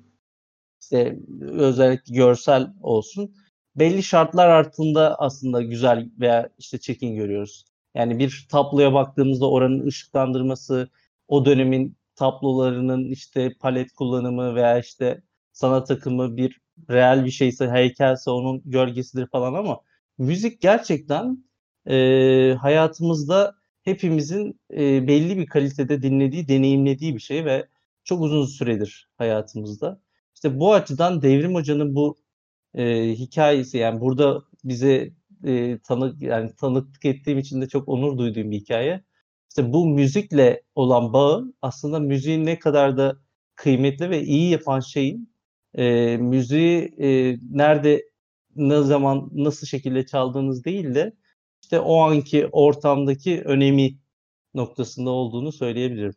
işte özellikle görsel olsun belli şartlar altında aslında güzel veya işte çekin görüyoruz. Yani bir tabloya baktığımızda oranın ışıklandırması, o dönemin tablolarının işte palet kullanımı veya işte sanat akımı bir real bir şeyse heykelse onun gölgesidir falan ama müzik gerçekten e, hayatımızda hepimizin e, belli bir kalitede dinlediği, deneyimlediği bir şey ve çok uzun süredir hayatımızda. İşte bu açıdan Devrim Hoca'nın bu e, hikayesi yani burada bize e, tanık yani tanıklık ettiğim için de çok onur duyduğum bir hikaye. İşte bu müzikle olan bağı aslında müziğin ne kadar da kıymetli ve iyi yapan şeyin e, müziği e, nerede ne zaman nasıl şekilde çaldığınız değil de işte o anki ortamdaki önemi noktasında olduğunu söyleyebilirim.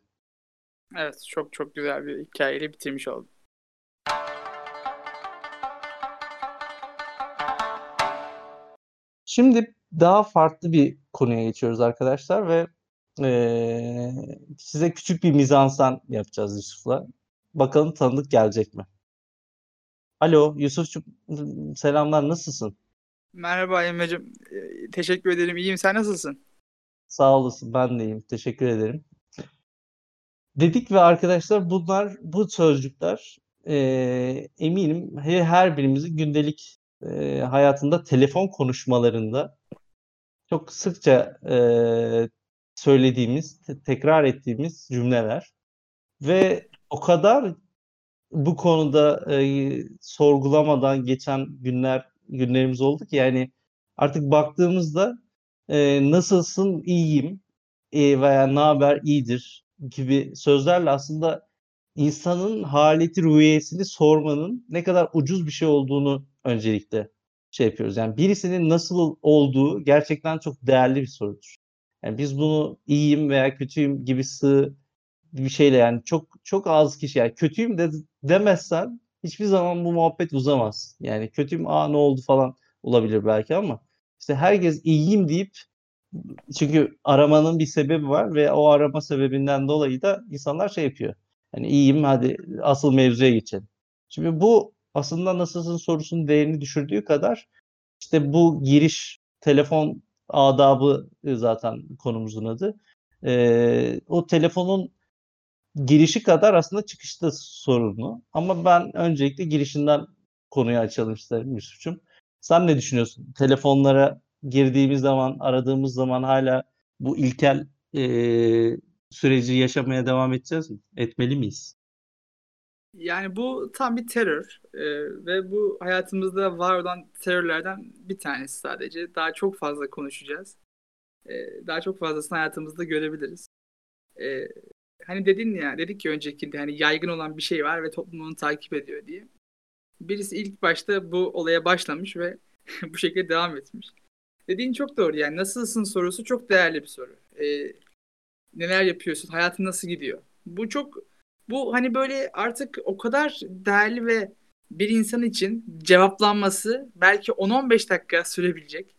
Evet çok çok güzel bir hikayeyle bitirmiş oldum. Şimdi daha farklı bir konuya geçiyoruz arkadaşlar ve e, size küçük bir mizansen yapacağız Yusuf'la. Bakalım tanıdık gelecek mi? Alo Yusuf'cum selamlar nasılsın? Merhaba Emre'cim. Teşekkür ederim. İyiyim. Sen nasılsın? Sağ olasın. Ben de iyiyim. Teşekkür ederim. Dedik ve arkadaşlar bunlar bu sözcükler e, eminim her birimizin gündelik hayatında telefon konuşmalarında çok sıkça e, söylediğimiz, te- tekrar ettiğimiz cümleler ve o kadar bu konuda e, sorgulamadan geçen günler günlerimiz oldu ki yani artık baktığımızda e, nasılsın iyiyim e, veya ne haber iyidir gibi sözlerle aslında insanın haleti rüyesini sormanın ne kadar ucuz bir şey olduğunu öncelikle şey yapıyoruz. Yani birisinin nasıl olduğu gerçekten çok değerli bir sorudur. Yani biz bunu iyiyim veya kötüyüm gibi sığ bir şeyle yani çok çok az kişi yani kötüyüm de demezsen hiçbir zaman bu muhabbet uzamaz. Yani kötüyüm aa ne oldu falan olabilir belki ama işte herkes iyiyim deyip çünkü aramanın bir sebebi var ve o arama sebebinden dolayı da insanlar şey yapıyor. Yani iyiyim hadi asıl mevzuya geçelim. Şimdi bu aslında nasılsın sorusunun değerini düşürdüğü kadar işte bu giriş telefon adabı zaten konumuzun adı. Ee, o telefonun girişi kadar aslında çıkışta sorunlu. Ama ben öncelikle girişinden konuyu açalım isterim Yusuf'cum. Sen ne düşünüyorsun? Telefonlara girdiğimiz zaman, aradığımız zaman hala bu ilkel e, süreci yaşamaya devam edeceğiz mi? Etmeli miyiz? Yani bu tam bir terör ee, ve bu hayatımızda var olan terörlerden bir tanesi sadece. Daha çok fazla konuşacağız. Ee, daha çok fazlasını hayatımızda görebiliriz. Ee, hani dedin ya, dedik ki öncekinde hani yaygın olan bir şey var ve toplum onu takip ediyor diye. Birisi ilk başta bu olaya başlamış ve bu şekilde devam etmiş. Dediğin çok doğru yani nasılsın sorusu çok değerli bir soru. Ee, neler yapıyorsun, hayatın nasıl gidiyor? Bu çok bu hani böyle artık o kadar değerli ve bir insan için cevaplanması belki 10-15 dakika sürebilecek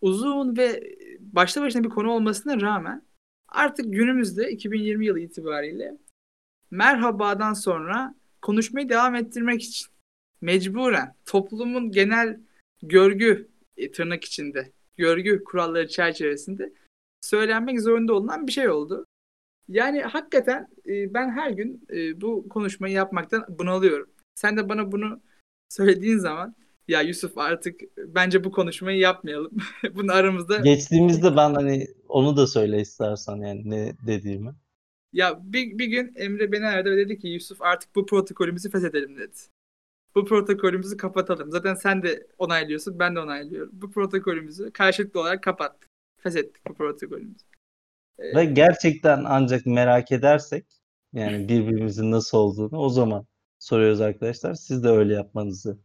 uzun ve başta başına bir konu olmasına rağmen artık günümüzde 2020 yılı itibariyle merhabadan sonra konuşmayı devam ettirmek için mecburen toplumun genel görgü e, tırnak içinde görgü kuralları çerçevesinde söylenmek zorunda olunan bir şey oldu. Yani hakikaten e, ben her gün e, bu konuşmayı yapmaktan bunalıyorum. Sen de bana bunu söylediğin zaman ya Yusuf artık bence bu konuşmayı yapmayalım. Bunu aramızda Geçtiğimizde ben hani onu da söyle istersen yani ne dediğimi. Ya bir, bir gün Emre beni aradı ve dedi ki Yusuf artık bu protokolümüzü feshedelim dedi. Bu protokolümüzü kapatalım. Zaten sen de onaylıyorsun, ben de onaylıyorum. Bu protokolümüzü karşılıklı olarak kapattık. Feshettik bu protokolümüzü. Ee, ve gerçekten ancak merak edersek yani birbirimizin nasıl olduğunu o zaman soruyoruz arkadaşlar. Siz de öyle yapmanızı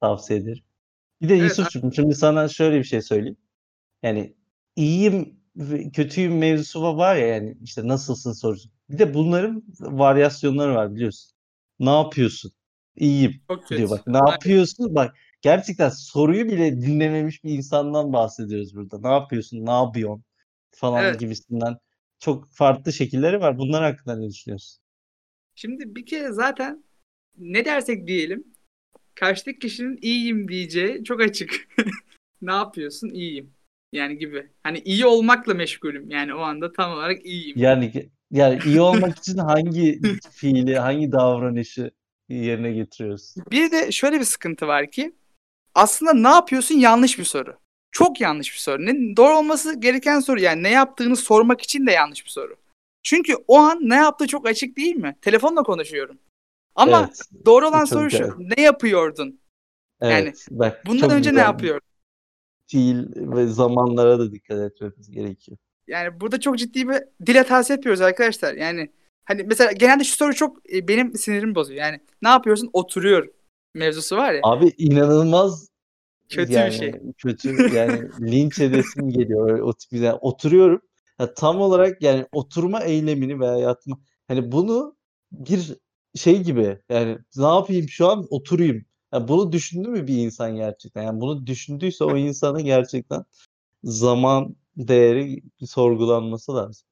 tavsiye ederim. Bir de evet, Yusuf'cum şimdi sana şöyle bir şey söyleyeyim. Yani iyiyim kötüyüm mevzusu var ya yani işte nasılsın sorusu. Bir de bunların varyasyonları var biliyorsun. Ne yapıyorsun? İyiyim Çok diyor bak. Ne yapıyorsun? Bak gerçekten soruyu bile dinlememiş bir insandan bahsediyoruz burada. Ne yapıyorsun? Ne yapıyorsun? Falan evet. gibisinden çok farklı şekilleri var. Bunlar hakkında ne düşünüyorsun? Şimdi bir kere zaten ne dersek diyelim karşıdaki kişinin iyiyim diyeceği çok açık. ne yapıyorsun? İyiyim. Yani gibi. Hani iyi olmakla meşgulüm. Yani o anda tam olarak iyiyim. Yani yani iyi olmak için hangi fiili, hangi davranışı yerine getiriyoruz? Bir de şöyle bir sıkıntı var ki aslında ne yapıyorsun yanlış bir soru. Çok yanlış bir soru. Ne, doğru olması gereken soru yani ne yaptığını sormak için de yanlış bir soru. Çünkü o an ne yaptığı çok açık değil mi? Telefonla konuşuyorum. Ama evet, doğru olan soru şu. Ne yapıyordun? Evet, yani bak, bundan önce güzel. ne yapıyordun? Fiil ve zamanlara da dikkat etmemiz gerekiyor. Yani burada çok ciddi bir dil hatası yapıyoruz arkadaşlar. Yani hani mesela genelde şu soru çok e, benim sinirimi bozuyor. Yani ne yapıyorsun? Oturuyorum mevzusu var ya. Abi inanılmaz kötü yani, bir şey. Kötü yani linç edesim geliyor o tip yani oturuyorum. Ya tam olarak yani oturma eylemini veya yatma hani bunu bir şey gibi yani ne yapayım şu an oturayım. Yani bunu düşündü mü bir insan gerçekten? Yani bunu düşündüyse o insanın gerçekten zaman değeri sorgulanması lazım.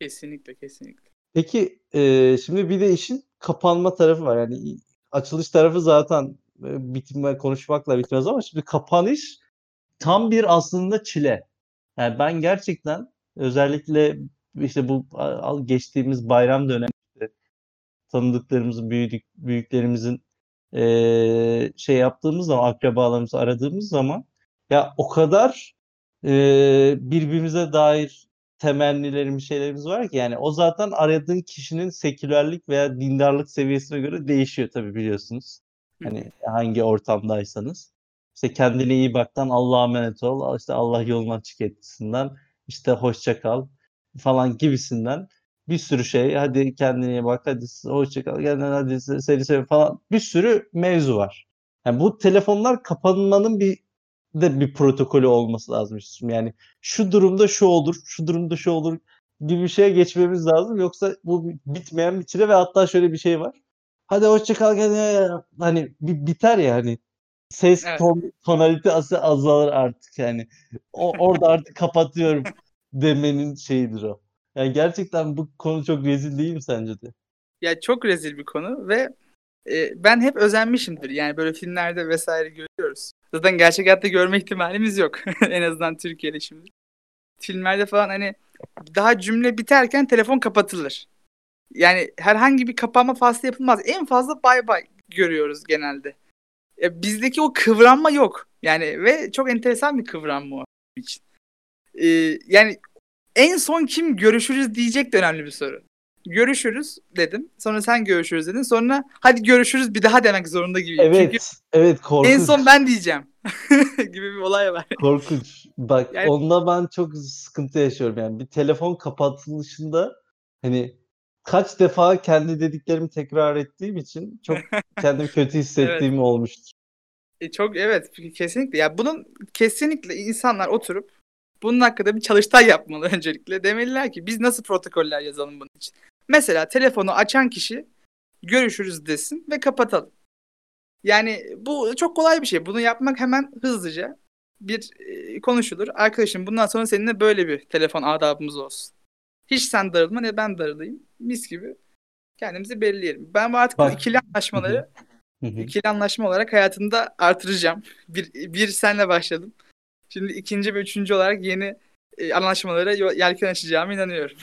Kesinlikle kesinlikle. Peki e, şimdi bir de işin kapanma tarafı var. Yani açılış tarafı zaten bitme konuşmakla bitmez ama şimdi kapanış tam bir aslında çile. Yani ben gerçekten özellikle işte bu geçtiğimiz bayram döneminde tanıdıklarımızın, büyüdük, büyüklerimizin e, şey yaptığımız zaman, akrabalarımızı aradığımız zaman ya o kadar e, birbirimize dair temennilerimiz, şeylerimiz var ki yani o zaten aradığın kişinin sekülerlik veya dindarlık seviyesine göre değişiyor tabii biliyorsunuz. Hani hangi ortamdaysanız. İşte kendine iyi baktan Allah'a emanet ol. İşte Allah yolunu açık etmesinden işte hoşça kal falan gibisinden bir sürü şey. Hadi kendine iyi bak. Hadi hoşça kal. Kendine hadi seni sev falan. Bir sürü mevzu var. Yani bu telefonlar kapanmanın bir de bir protokolü olması lazım. Yani şu durumda şu olur, şu durumda şu olur gibi bir şeye geçmemiz lazım. Yoksa bu bitmeyen bir çile ve hatta şöyle bir şey var. Hadi hoşça kal kendine hani biter ya hani ses evet. ton, tonalitesi azalır artık yani. O, orada artık kapatıyorum demenin şeyidir o. Yani gerçekten bu konu çok rezil değil mi sence de? Ya çok rezil bir konu ve e, ben hep özenmişimdir. Yani böyle filmlerde vesaire görüyoruz. Zaten gerçek hayatta görme ihtimalimiz yok. en azından Türkiye'de şimdi. Filmlerde falan hani daha cümle biterken telefon kapatılır. Yani herhangi bir kapanma faslı yapılmaz. En fazla bay bay görüyoruz genelde. E, bizdeki o kıvranma yok. Yani ve çok enteresan bir kıvranma o için. E, yani en son kim görüşürüz diyecek de önemli bir soru. Görüşürüz dedim. Sonra sen görüşürüz dedin. Sonra hadi görüşürüz bir daha demek zorunda gibi. Evet. Çünkü evet korkunç. En son ben diyeceğim. gibi bir olay var. Korkunç. Bak yani... onda ben çok sıkıntı yaşıyorum yani. Bir telefon kapatılışında hani kaç defa kendi dediklerimi tekrar ettiğim için çok kendimi kötü hissettiğim evet. olmuştur. E çok evet kesinlikle. Ya bunun kesinlikle insanlar oturup bunun hakkında bir çalıştay yapmalı öncelikle. Demeliler ki biz nasıl protokoller yazalım bunun için. Mesela telefonu açan kişi görüşürüz desin ve kapatalım. Yani bu çok kolay bir şey. Bunu yapmak hemen hızlıca bir e, konuşulur. Arkadaşım bundan sonra seninle böyle bir telefon adabımız olsun. Hiç sen darılma ne ben darılayım. Mis gibi kendimizi belirleyelim. Ben artık Bak. ikili anlaşmaları ikili anlaşma olarak hayatımda artıracağım. Bir, bir senle başladım. Şimdi ikinci ve üçüncü olarak yeni e, anlaşmalara yelken açacağımı inanıyorum.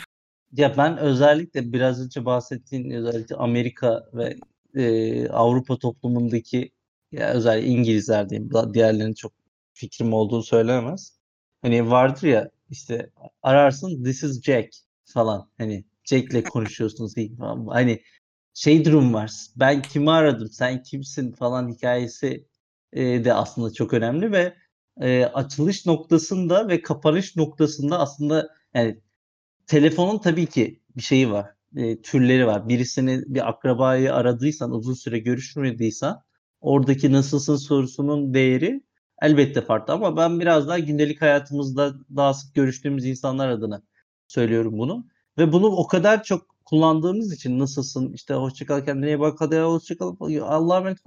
Ya ben özellikle biraz önce bahsettiğin özellikle Amerika ve e, Avrupa toplumundaki ya özellikle İngilizler diyeyim diğerlerinin çok fikrim olduğunu söylemez. Hani vardır ya işte ararsın this is Jack falan hani Jack'le konuşuyorsunuz falan. Hani şey durum var. Ben kimi aradım, sen kimsin falan hikayesi e, de aslında çok önemli ve e, açılış noktasında ve kapanış noktasında aslında yani telefonun tabii ki bir şeyi var. E, türleri var. Birisini bir akrabayı aradıysan, uzun süre görüşmediysen oradaki nasılsın sorusunun değeri elbette farklı ama ben biraz daha gündelik hayatımızda daha sık görüştüğümüz insanlar adına söylüyorum bunu. Ve bunu o kadar çok kullandığımız için nasılsın işte hoşçakal kendine iyi bak hadi hoşçakal Allah'a emanet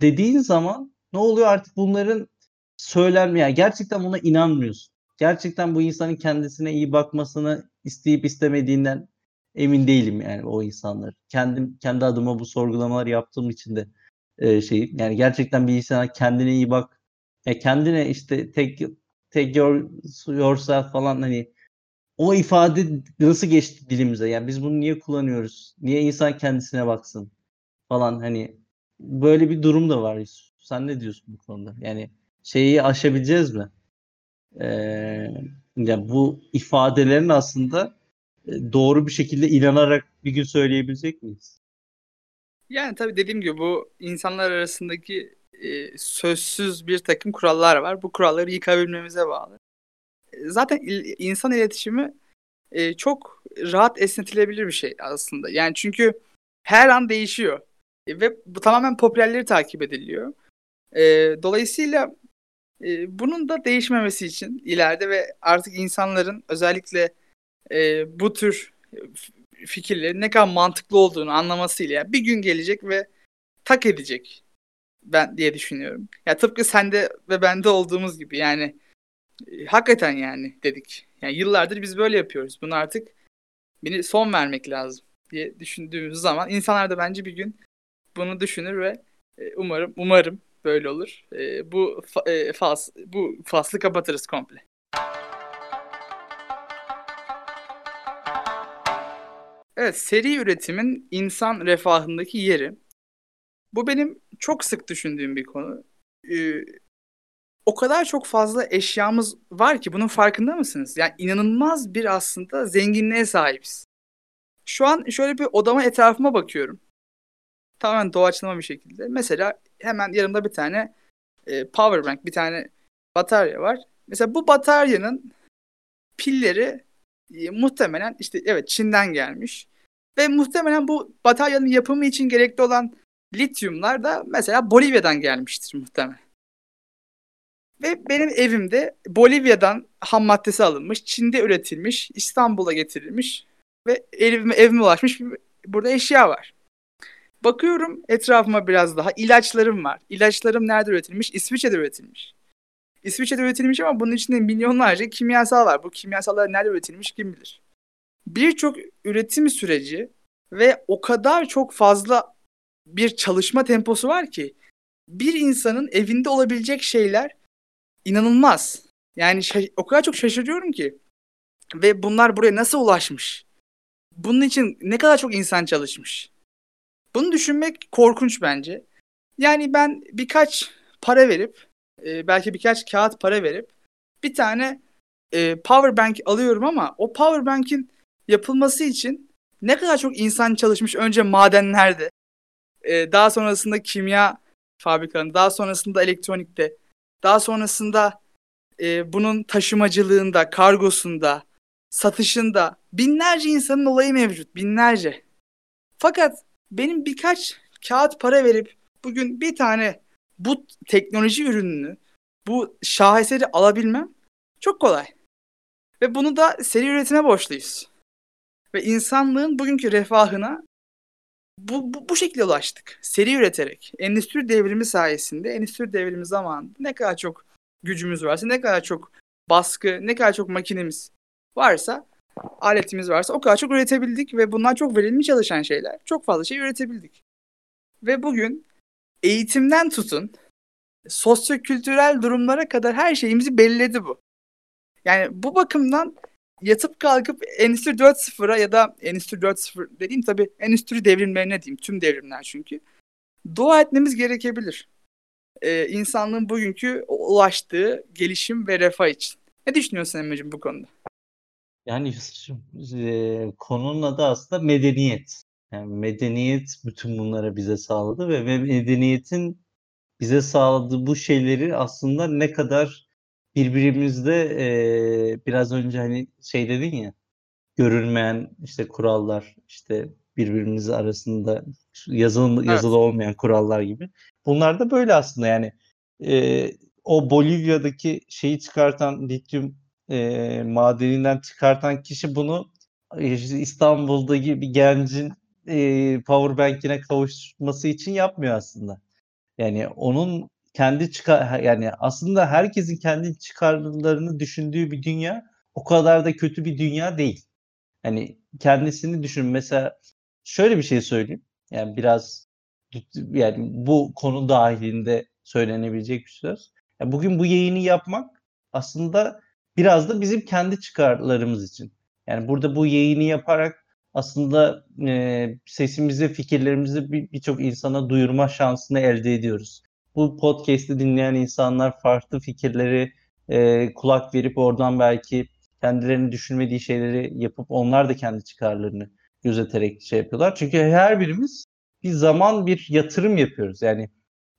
dediğin zaman ne oluyor artık bunların söylenmeye yani gerçekten buna inanmıyorsun. Gerçekten bu insanın kendisine iyi bakmasını isteyip istemediğinden emin değilim yani o insanlar. Kendim kendi adıma bu sorgulamalar yaptığım için de e, şey yani gerçekten bir insana kendine iyi bak. Ya kendine işte tek tek your, yourself falan hani o ifade nasıl geçti dilimize? Yani biz bunu niye kullanıyoruz? Niye insan kendisine baksın falan hani böyle bir durum da var. Sen ne diyorsun bu konuda? Yani şeyi aşabileceğiz mi? Ee, yani bu ifadelerin aslında e, doğru bir şekilde inanarak bir gün söyleyebilecek miyiz? Yani tabii dediğim gibi bu insanlar arasındaki e, sözsüz bir takım kurallar var. Bu kuralları yıkabilmemize bağlı. Zaten il, insan iletişimi e, çok rahat esnetilebilir bir şey aslında. Yani çünkü her an değişiyor. E, ve bu tamamen popülerleri takip ediliyor. E, dolayısıyla e, bunun da değişmemesi için ileride ve artık insanların özellikle e, bu tür fikirlerin ne kadar mantıklı olduğunu anlamasıyla yani bir gün gelecek ve tak edecek ben diye düşünüyorum. Ya tıpkı sende ve bende olduğumuz gibi yani hakikaten yani dedik. Yani yıllardır biz böyle yapıyoruz. Bunu artık bir son vermek lazım diye düşündüğümüz zaman insanlar da bence bir gün bunu düşünür ve e, umarım umarım böyle olur. E, bu e, fas bu faslı kapatırız komple. Evet, seri üretimin insan refahındaki yeri. Bu benim çok sık düşündüğüm bir konu. Ee, o kadar çok fazla eşyamız var ki bunun farkında mısınız? Yani inanılmaz bir aslında zenginliğe sahibiz. Şu an şöyle bir odama etrafıma bakıyorum. Tamamen doğaçlama bir şekilde. Mesela hemen yanımda bir tane e, power bank, bir tane batarya var. Mesela bu bataryanın pilleri e, muhtemelen işte evet Çin'den gelmiş. Ve muhtemelen bu bataryanın yapımı için gerekli olan lityumlar da mesela Bolivya'dan gelmiştir muhtemelen. Ve benim evimde Bolivya'dan ham maddesi alınmış, Çin'de üretilmiş, İstanbul'a getirilmiş ve evime, evime ulaşmış bir burada eşya var. Bakıyorum etrafıma biraz daha ilaçlarım var. İlaçlarım nerede üretilmiş? İsviçre'de üretilmiş. İsviçre'de üretilmiş ama bunun içinde milyonlarca kimyasal var. Bu kimyasallar nerede üretilmiş kim bilir. Birçok üretim süreci ve o kadar çok fazla bir çalışma temposu var ki bir insanın evinde olabilecek şeyler inanılmaz. Yani o kadar çok şaşırıyorum ki. Ve bunlar buraya nasıl ulaşmış? Bunun için ne kadar çok insan çalışmış? Bunu düşünmek korkunç bence. Yani ben birkaç para verip, e, belki birkaç kağıt para verip bir tane e, power bank alıyorum ama o power bank'in yapılması için ne kadar çok insan çalışmış önce madenlerde, e, daha sonrasında kimya fabrikalarında, daha sonrasında elektronikte, daha sonrasında e, bunun taşımacılığında, kargosunda, satışında binlerce insanın olayı mevcut, binlerce. Fakat benim birkaç kağıt para verip bugün bir tane bu teknoloji ürününü, bu şaheseri alabilmem çok kolay. Ve bunu da seri üretime borçluyuz. Ve insanlığın bugünkü refahına bu, bu, bu şekilde ulaştık. Seri üreterek. Endüstri devrimi sayesinde, endüstri devrimi zamanında ne kadar çok gücümüz varsa, ne kadar çok baskı, ne kadar çok makinemiz varsa, aletimiz varsa o kadar çok üretebildik ve bunlar çok verimli çalışan şeyler. Çok fazla şey üretebildik. Ve bugün eğitimden tutun, sosyo-kültürel durumlara kadar her şeyimizi belledi bu. Yani bu bakımdan yatıp kalkıp Endüstri 4.0'a ya da Endüstri 4.0 dediğim tabii Endüstri devrimlerine diyeyim. Tüm devrimler çünkü. Dua etmemiz gerekebilir. Ee, insanlığın bugünkü ulaştığı gelişim ve refah için. Ne düşünüyorsun Emre'cim bu konuda? Yani eee, konunun adı aslında medeniyet. Yani medeniyet bütün bunları bize sağladı ve medeniyetin bize sağladığı bu şeyleri aslında ne kadar birbirimizde eee, biraz önce hani şey dedin ya görülmeyen işte kurallar işte birbirimiz arasında yazılı Evet. yazılı olmayan kurallar gibi. Bunlar da böyle aslında yani eee, o Bolivya'daki şeyi çıkartan lityum eee, madeninden çıkartan kişi bunu işte İstanbul'daki bir gencin eee powerbank'ine kavuşması için yapmıyor aslında. Yani onun kendi çıkar yani aslında herkesin kendi çıkarlarını düşündüğü bir dünya o kadar da kötü bir dünya değil. Hani kendisini düşün. Mesela şöyle bir şey söyleyeyim. Yani biraz yani bu konu dahilinde söylenebilecek bir söz. Ya bugün bu yayını yapmak aslında biraz da bizim kendi çıkarlarımız için. Yani burada bu yayını yaparak aslında e, sesimizi, fikirlerimizi birçok bir insana duyurma şansını elde ediyoruz. Bu podcast'i dinleyen insanlar farklı fikirleri e, kulak verip oradan belki kendilerinin düşünmediği şeyleri yapıp onlar da kendi çıkarlarını gözeterek şey yapıyorlar. Çünkü her birimiz bir zaman bir yatırım yapıyoruz. Yani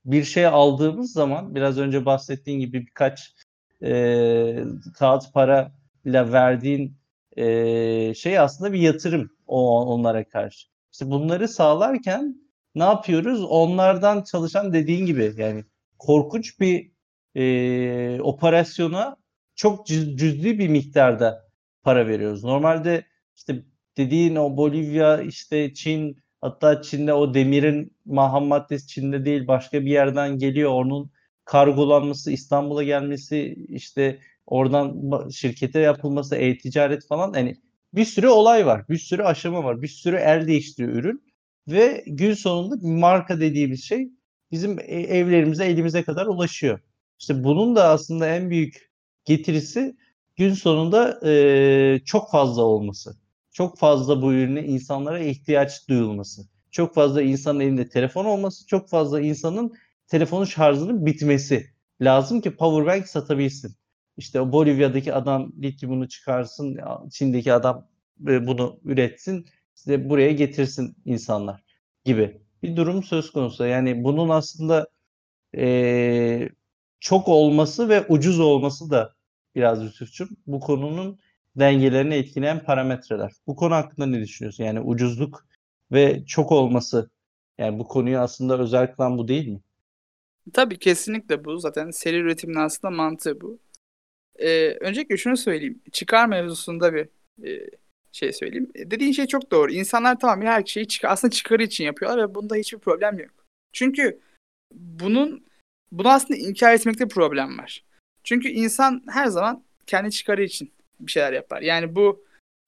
bir şey aldığımız zaman biraz önce bahsettiğin gibi birkaç e, kağıt para ile verdiğin e, şey aslında bir yatırım o onlara karşı. İşte bunları sağlarken ne yapıyoruz? Onlardan çalışan dediğin gibi yani korkunç bir e, operasyona çok cüzdi bir miktarda para veriyoruz. Normalde işte dediğin o Bolivya, işte Çin, hatta Çin'de o demirin maham maddesi Çin'de değil başka bir yerden geliyor. Onun kargolanması, İstanbul'a gelmesi, işte oradan şirkete yapılması, e-ticaret falan hani bir sürü olay var, bir sürü aşama var, bir sürü el değiştiriyor ürün ve gün sonunda marka dediğimiz şey bizim e, evlerimize, elimize kadar ulaşıyor. İşte bunun da aslında en büyük getirisi gün sonunda e, çok fazla olması. Çok fazla bu ürüne insanlara ihtiyaç duyulması. Çok fazla insanın elinde telefon olması, çok fazla insanın telefonun şarjının bitmesi lazım ki powerbank satabilsin. İşte Bolivya'daki adam lityumunu çıkarsın, Çin'deki adam bunu üretsin, size buraya getirsin insanlar gibi bir durum söz konusu. Yani bunun aslında e, çok olması ve ucuz olması da biraz Yusuf'cum bu konunun dengelerini etkileyen parametreler. Bu konu hakkında ne düşünüyorsun? Yani ucuzluk ve çok olması yani bu konuyu aslında özel kılan bu değil mi? Tabii kesinlikle bu. Zaten seri üretimin aslında mantığı bu. Ee, öncelikle şunu söyleyeyim. Çıkar mevzusunda bir e, şey söyleyeyim. E, dediğin şey çok doğru. İnsanlar tamam her şeyi çıkar, aslında çıkarı için yapıyorlar ve bunda hiçbir problem yok. Çünkü bunun bunu aslında inkar etmekte problem var. Çünkü insan her zaman kendi çıkarı için bir şeyler yapar. Yani bu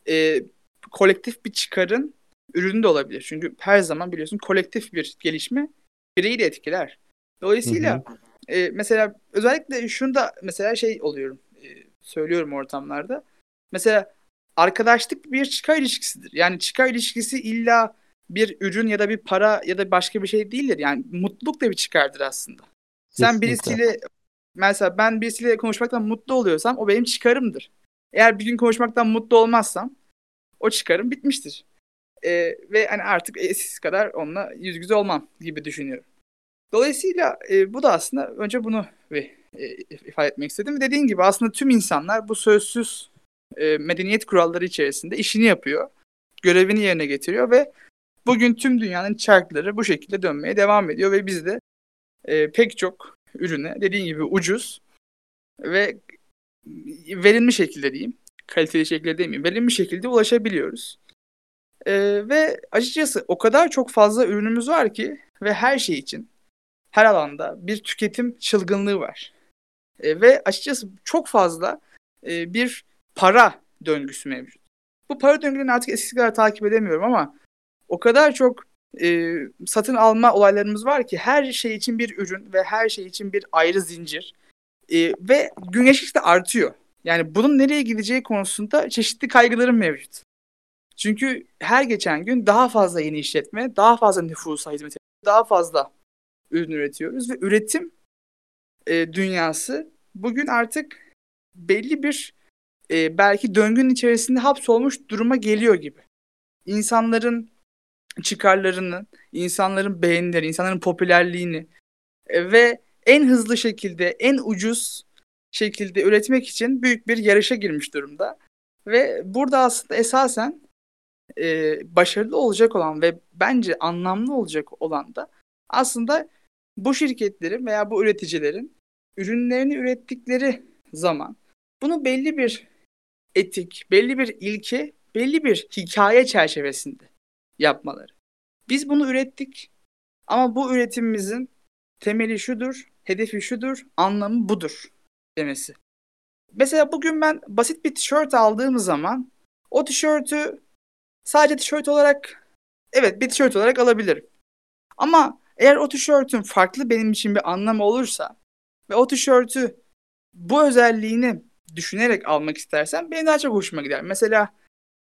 e, kolektif bir çıkarın ürünü de olabilir. Çünkü her zaman biliyorsun kolektif bir gelişme bireyi de etkiler. Dolayısıyla hı hı. E, mesela özellikle şunu da mesela şey oluyorum e, söylüyorum ortamlarda. Mesela arkadaşlık bir çıkar ilişkisidir. Yani çıkar ilişkisi illa bir ürün ya da bir para ya da başka bir şey değildir. Yani mutluluk da bir çıkardır aslında. Sen birisiyle mesela ben birisiyle konuşmaktan mutlu oluyorsam o benim çıkarımdır. Eğer bir gün konuşmaktan mutlu olmazsam o çıkarım bitmiştir. Ee, ve hani artık eskisi kadar onunla yüz yüze olmam gibi düşünüyorum. Dolayısıyla e, bu da aslında önce bunu ve e, ifade etmek istedim. Dediğin gibi aslında tüm insanlar bu sözsüz e, medeniyet kuralları içerisinde işini yapıyor. Görevini yerine getiriyor ve bugün tüm dünyanın çarkları bu şekilde dönmeye devam ediyor ve biz de e, pek çok ürüne dediğin gibi ucuz ve verimli şekilde diyeyim. Kaliteli şekilde demeyeyim. Verimli şekilde ulaşabiliyoruz. E, ve açıkçası o kadar çok fazla ürünümüz var ki ve her şey için her alanda bir tüketim çılgınlığı var. E, ve açıkçası çok fazla e, bir para döngüsü mevcut. Bu para döngülerini artık eskisi kadar takip edemiyorum ama o kadar çok e, satın alma olaylarımız var ki her şey için bir ürün ve her şey için bir ayrı zincir e, ve gün geçtikçe artıyor. Yani bunun nereye gideceği konusunda çeşitli kaygılarım mevcut. Çünkü her geçen gün daha fazla yeni işletme, daha fazla nüfusa hizmet ediyor, daha fazla ürün üretiyoruz ve üretim e, dünyası bugün artık belli bir e, belki döngünün içerisinde hapsolmuş duruma geliyor gibi. İnsanların çıkarlarını, insanların beğenileri, insanların popülerliğini e, ve en hızlı şekilde, en ucuz şekilde üretmek için büyük bir yarışa girmiş durumda. Ve burada aslında esasen e, başarılı olacak olan ve bence anlamlı olacak olan da aslında bu şirketlerin veya bu üreticilerin ürünlerini ürettikleri zaman bunu belli bir etik, belli bir ilke, belli bir hikaye çerçevesinde yapmaları. Biz bunu ürettik ama bu üretimimizin temeli şudur, hedefi şudur, anlamı budur demesi. Mesela bugün ben basit bir tişört aldığım zaman o tişörtü sadece tişört olarak evet bir tişört olarak alabilirim. Ama eğer o tişörtün farklı benim için bir anlamı olursa ve o tişörtü bu özelliğini düşünerek almak istersen benim daha çok hoşuma gider. Mesela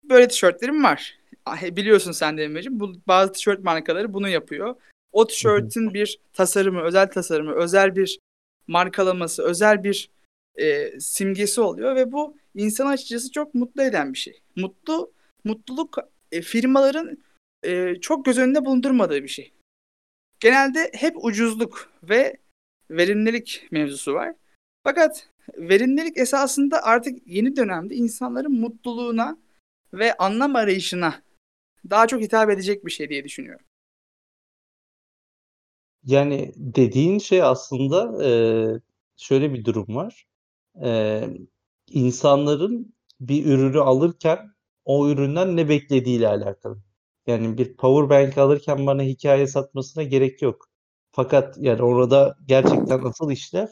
böyle tişörtlerim var. Ah, biliyorsun sen de Emre'ciğim. Bu, bazı tişört markaları bunu yapıyor. O tişörtün bir tasarımı, özel tasarımı, özel bir markalaması, özel bir e, simgesi oluyor ve bu insan açıkçası çok mutlu eden bir şey. Mutlu, mutluluk e, firmaların e, çok göz önünde bulundurmadığı bir şey. Genelde hep ucuzluk ve verimlilik mevzusu var. Fakat verimlilik esasında artık yeni dönemde insanların mutluluğuna ve anlam arayışına daha çok hitap edecek bir şey diye düşünüyorum. Yani dediğin şey aslında e, şöyle bir durum var. E, insanların bir ürünü alırken o üründen ne beklediğiyle alakalı. Yani bir power bank alırken bana hikaye satmasına gerek yok. Fakat yani orada gerçekten asıl işler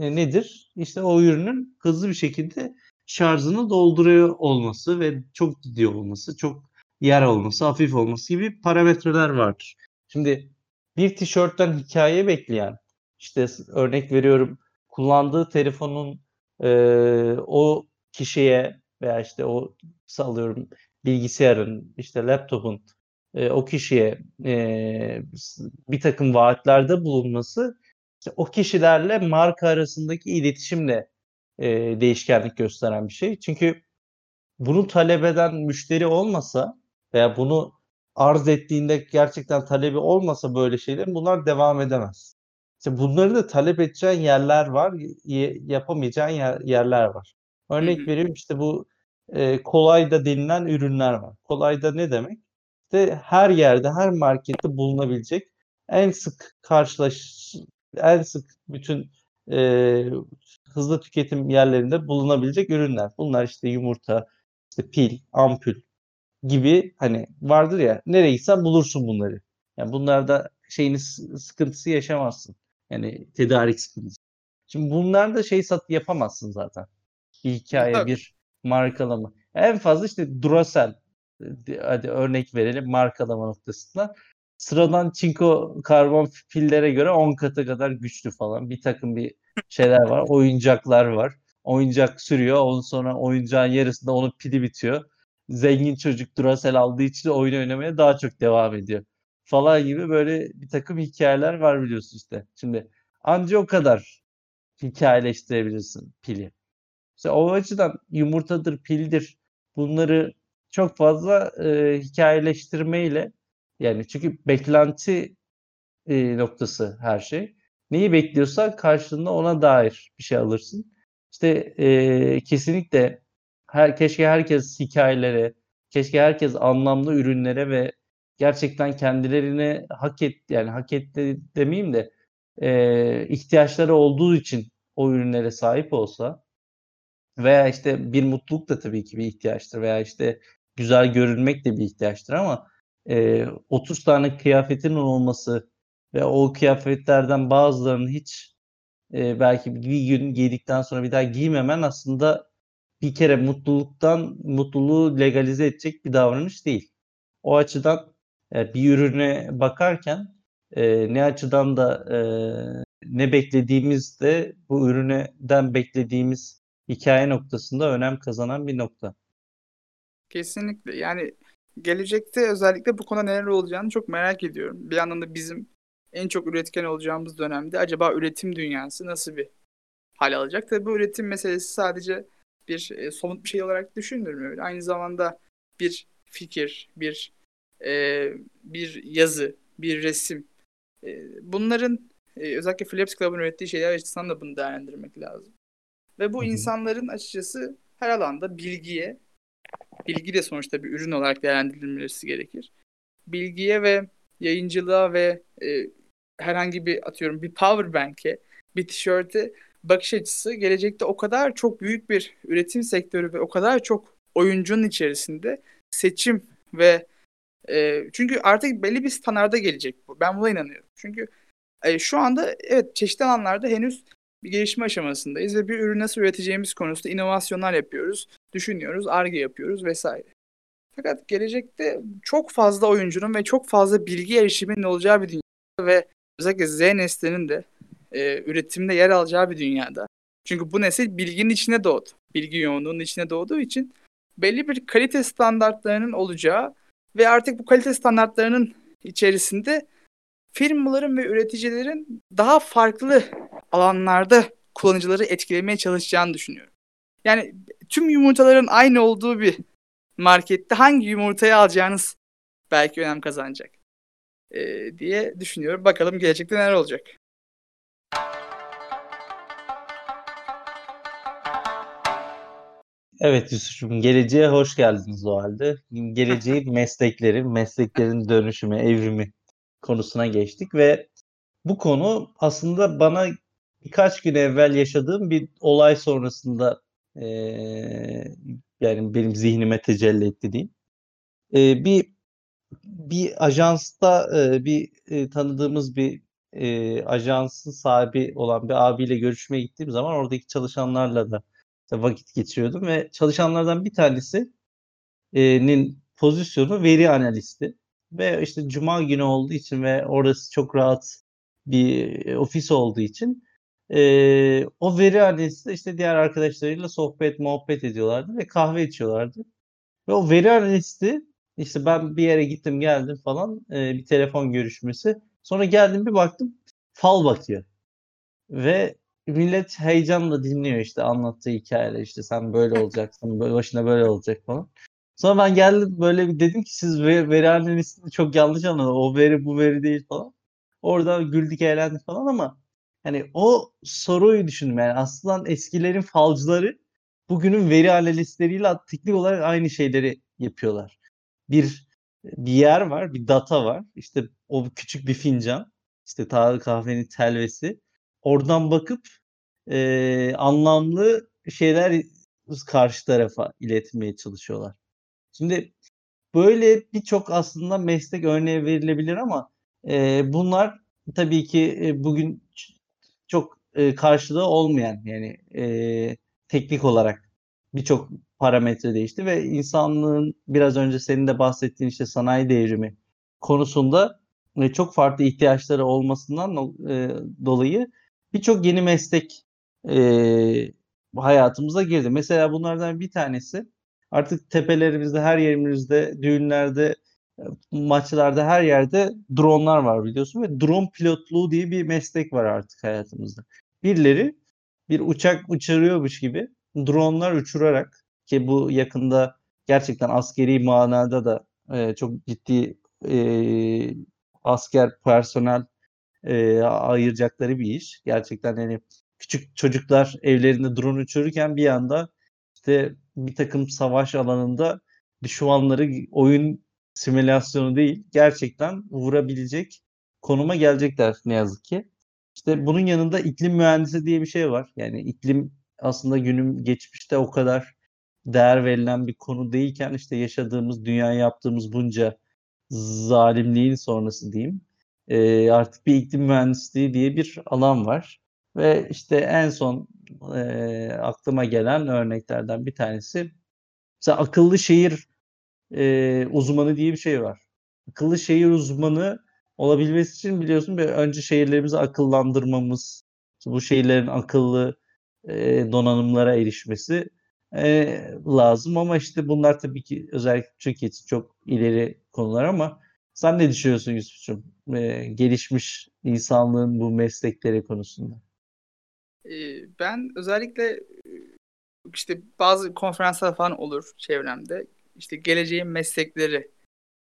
e, nedir? İşte o ürünün hızlı bir şekilde şarjını dolduruyor olması ve çok gidiyor olması, çok yer olması, hafif olması gibi parametreler vardır. Şimdi bir tişörtten hikaye bekleyen, işte örnek veriyorum kullandığı telefonun e, o kişiye veya işte o sallıyorum bilgisayarın, işte laptopun e, o kişiye e, bir takım vaatlerde bulunması işte o kişilerle marka arasındaki iletişimle e, değişkenlik gösteren bir şey. Çünkü bunu talep eden müşteri olmasa veya bunu arz ettiğinde gerçekten talebi olmasa böyle şeylerin bunlar devam edemez. İşte bunları da talep edeceğin yerler var, yapamayacağın yer, yerler var. Örnek hı hı. veriyorum işte bu e, kolay da denilen ürünler var. Kolay da ne demek? İşte her yerde, her markette bulunabilecek en sık karşılaş, en sık bütün e, hızlı tüketim yerlerinde bulunabilecek ürünler. Bunlar işte yumurta, işte pil, ampul gibi hani vardır ya nereye gitsen bulursun bunları. Yani bunlarda şeyini sıkıntısı yaşamazsın. Yani tedarik sıkıntısı. Şimdi bunlarda şey sat yapamazsın zaten. Bir hikaye, Tabii. bir markalama. En fazla işte Duracell hadi örnek verelim markalama noktasında. Sıradan çinko karbon pillere göre 10 katı kadar güçlü falan. Bir takım bir şeyler var. Oyuncaklar var. Oyuncak sürüyor. Ondan sonra oyuncağın yarısında onun pili bitiyor. Zengin çocuk Duracell aldığı için oyun oynamaya daha çok devam ediyor. Falan gibi böyle bir takım hikayeler var biliyorsun işte. Şimdi anca o kadar hikayeleştirebilirsin pili. İşte o açıdan yumurtadır, pildir bunları çok fazla e, hikayeleştirmeyle yani çünkü beklenti e, noktası her şey. Neyi bekliyorsan karşılığında ona dair bir şey alırsın. İşte e, kesinlikle her, keşke herkes hikayelere, keşke herkes anlamlı ürünlere ve gerçekten kendilerine hak et yani hak etti demeyeyim de e, ihtiyaçları olduğu için o ürünlere sahip olsa veya işte bir mutluluk da tabii ki bir ihtiyaçtır veya işte güzel görünmek de bir ihtiyaçtır ama e, 30 tane kıyafetin olması ve o kıyafetlerden bazılarını hiç e, belki bir gün giydikten sonra bir daha giymemen aslında bir kere mutluluktan mutluluğu legalize edecek bir davranış değil. O açıdan e, bir ürüne bakarken e, ne açıdan da e, ne beklediğimiz de bu ürüneden beklediğimiz hikaye noktasında önem kazanan bir nokta. Kesinlikle. Yani gelecekte özellikle bu konuda neler olacağını çok merak ediyorum. Bir yandan da bizim en çok üretken olacağımız dönemde acaba üretim dünyası nasıl bir hal alacak? Tabii bu üretim meselesi sadece bir e, somut bir şey olarak düşünmüyorum. Aynı zamanda bir fikir, bir e, bir yazı, bir resim. E, bunların e, özellikle Philips Club'ın ürettiği şeyler açısından da bunu değerlendirmek lazım. Ve bu Hı-hı. insanların açıkçası her alanda bilgiye, bilgi de sonuçta bir ürün olarak değerlendirilmesi gerekir. Bilgiye ve yayıncılığa ve e, herhangi bir atıyorum bir power bank'e, bir tişörte bakış açısı gelecekte o kadar çok büyük bir üretim sektörü ve o kadar çok oyuncunun içerisinde seçim ve e, çünkü artık belli bir standarda gelecek bu. Ben buna inanıyorum. Çünkü e, şu anda evet çeşitli alanlarda henüz bir gelişme aşamasındayız ve bir ürün nasıl üreteceğimiz konusunda inovasyonlar yapıyoruz, düşünüyoruz, arge yapıyoruz vesaire. Fakat gelecekte çok fazla oyuncunun ve çok fazla bilgi erişiminin olacağı bir dünya ve özellikle Z neslinin de e, üretimde yer alacağı bir dünyada. Çünkü bu nesil bilginin içine doğdu. Bilgi yoğunluğunun içine doğduğu için belli bir kalite standartlarının olacağı ve artık bu kalite standartlarının içerisinde firmaların ve üreticilerin daha farklı alanlarda kullanıcıları etkilemeye çalışacağını düşünüyorum. Yani tüm yumurtaların aynı olduğu bir markette hangi yumurtayı alacağınız belki önem kazanacak ee, diye düşünüyorum. Bakalım gelecekte neler olacak. Evet Yusuf'cum, geleceğe hoş geldiniz o halde. Geleceğin meslekleri, mesleklerin dönüşümü, evrimi konusuna geçtik ve bu konu aslında bana birkaç gün evvel yaşadığım bir olay sonrasında e, yani benim zihnime tecelli etti diyeyim. E, bir bir ajansta e, bir e, tanıdığımız bir e, ajansın sahibi olan bir abiyle görüşmeye gittiğim zaman oradaki çalışanlarla da işte vakit geçiriyordum ve çalışanlardan bir tanesinin pozisyonu veri analisti ve işte cuma günü olduğu için ve orası çok rahat bir ofis olduğu için e, o veri analisti işte diğer arkadaşlarıyla sohbet muhabbet ediyorlardı ve kahve içiyorlardı. Ve o veri analisti işte ben bir yere gittim geldim falan e, bir telefon görüşmesi. Sonra geldim bir baktım fal bakıyor. Ve millet heyecanla dinliyor işte anlattığı hikayeler işte sen böyle olacaksın, böyle başına böyle olacak falan. Sonra ben geldim böyle bir dedim ki siz veri, veri çok yanlış anladınız. O veri bu veri değil falan. Orada güldük eğlendik falan ama hani o soruyu düşündüm yani aslında eskilerin falcıları bugünün veri analistleriyle teknik olarak aynı şeyleri yapıyorlar. Bir bir yer var, bir data var. İşte o küçük bir fincan, işte Tarık kahvenin telvesi. Oradan bakıp e, anlamlı şeyler karşı tarafa iletmeye çalışıyorlar. Şimdi böyle birçok aslında meslek örneği verilebilir ama e, bunlar tabii ki e, bugün çok e, karşılığı olmayan yani e, teknik olarak birçok parametre değişti ve insanlığın biraz önce senin de bahsettiğin işte sanayi devrimi konusunda e, çok farklı ihtiyaçları olmasından e, dolayı birçok yeni meslek e, hayatımıza girdi. Mesela bunlardan bir tanesi artık tepelerimizde, her yerimizde, düğünlerde, maçlarda her yerde dronlar var biliyorsun ve drone pilotluğu diye bir meslek var artık hayatımızda. Birileri bir uçak uçuruyormuş gibi dronlar uçurarak ki bu yakında gerçekten askeri manada da e, çok ciddi e, asker personel e, ayıracakları bir iş. Gerçekten hani küçük çocuklar evlerinde drone uçururken bir anda işte bir takım savaş alanında düşmanları oyun simülasyonu değil gerçekten vurabilecek konuma gelecekler ne yazık ki. İşte bunun yanında iklim mühendisi diye bir şey var. Yani iklim aslında günüm geçmişte o kadar değer verilen bir konu değilken işte yaşadığımız, dünya yaptığımız bunca zalimliğin sonrası diyeyim. E, artık bir iklim mühendisliği diye bir alan var. Ve işte en son e, aklıma gelen örneklerden bir tanesi mesela akıllı şehir e, uzmanı diye bir şey var. Akıllı şehir uzmanı olabilmesi için biliyorsun bir önce şehirlerimizi akıllandırmamız, bu şehirlerin akıllı e, donanımlara erişmesi e, lazım ama işte bunlar tabii ki özellikle Türkiye için çok ileri konular ama sen ne düşünüyorsun Yusuf'cum? E, gelişmiş insanlığın bu meslekleri konusunda. Ben özellikle işte bazı konferanslar falan olur çevremde. İşte geleceğin meslekleri.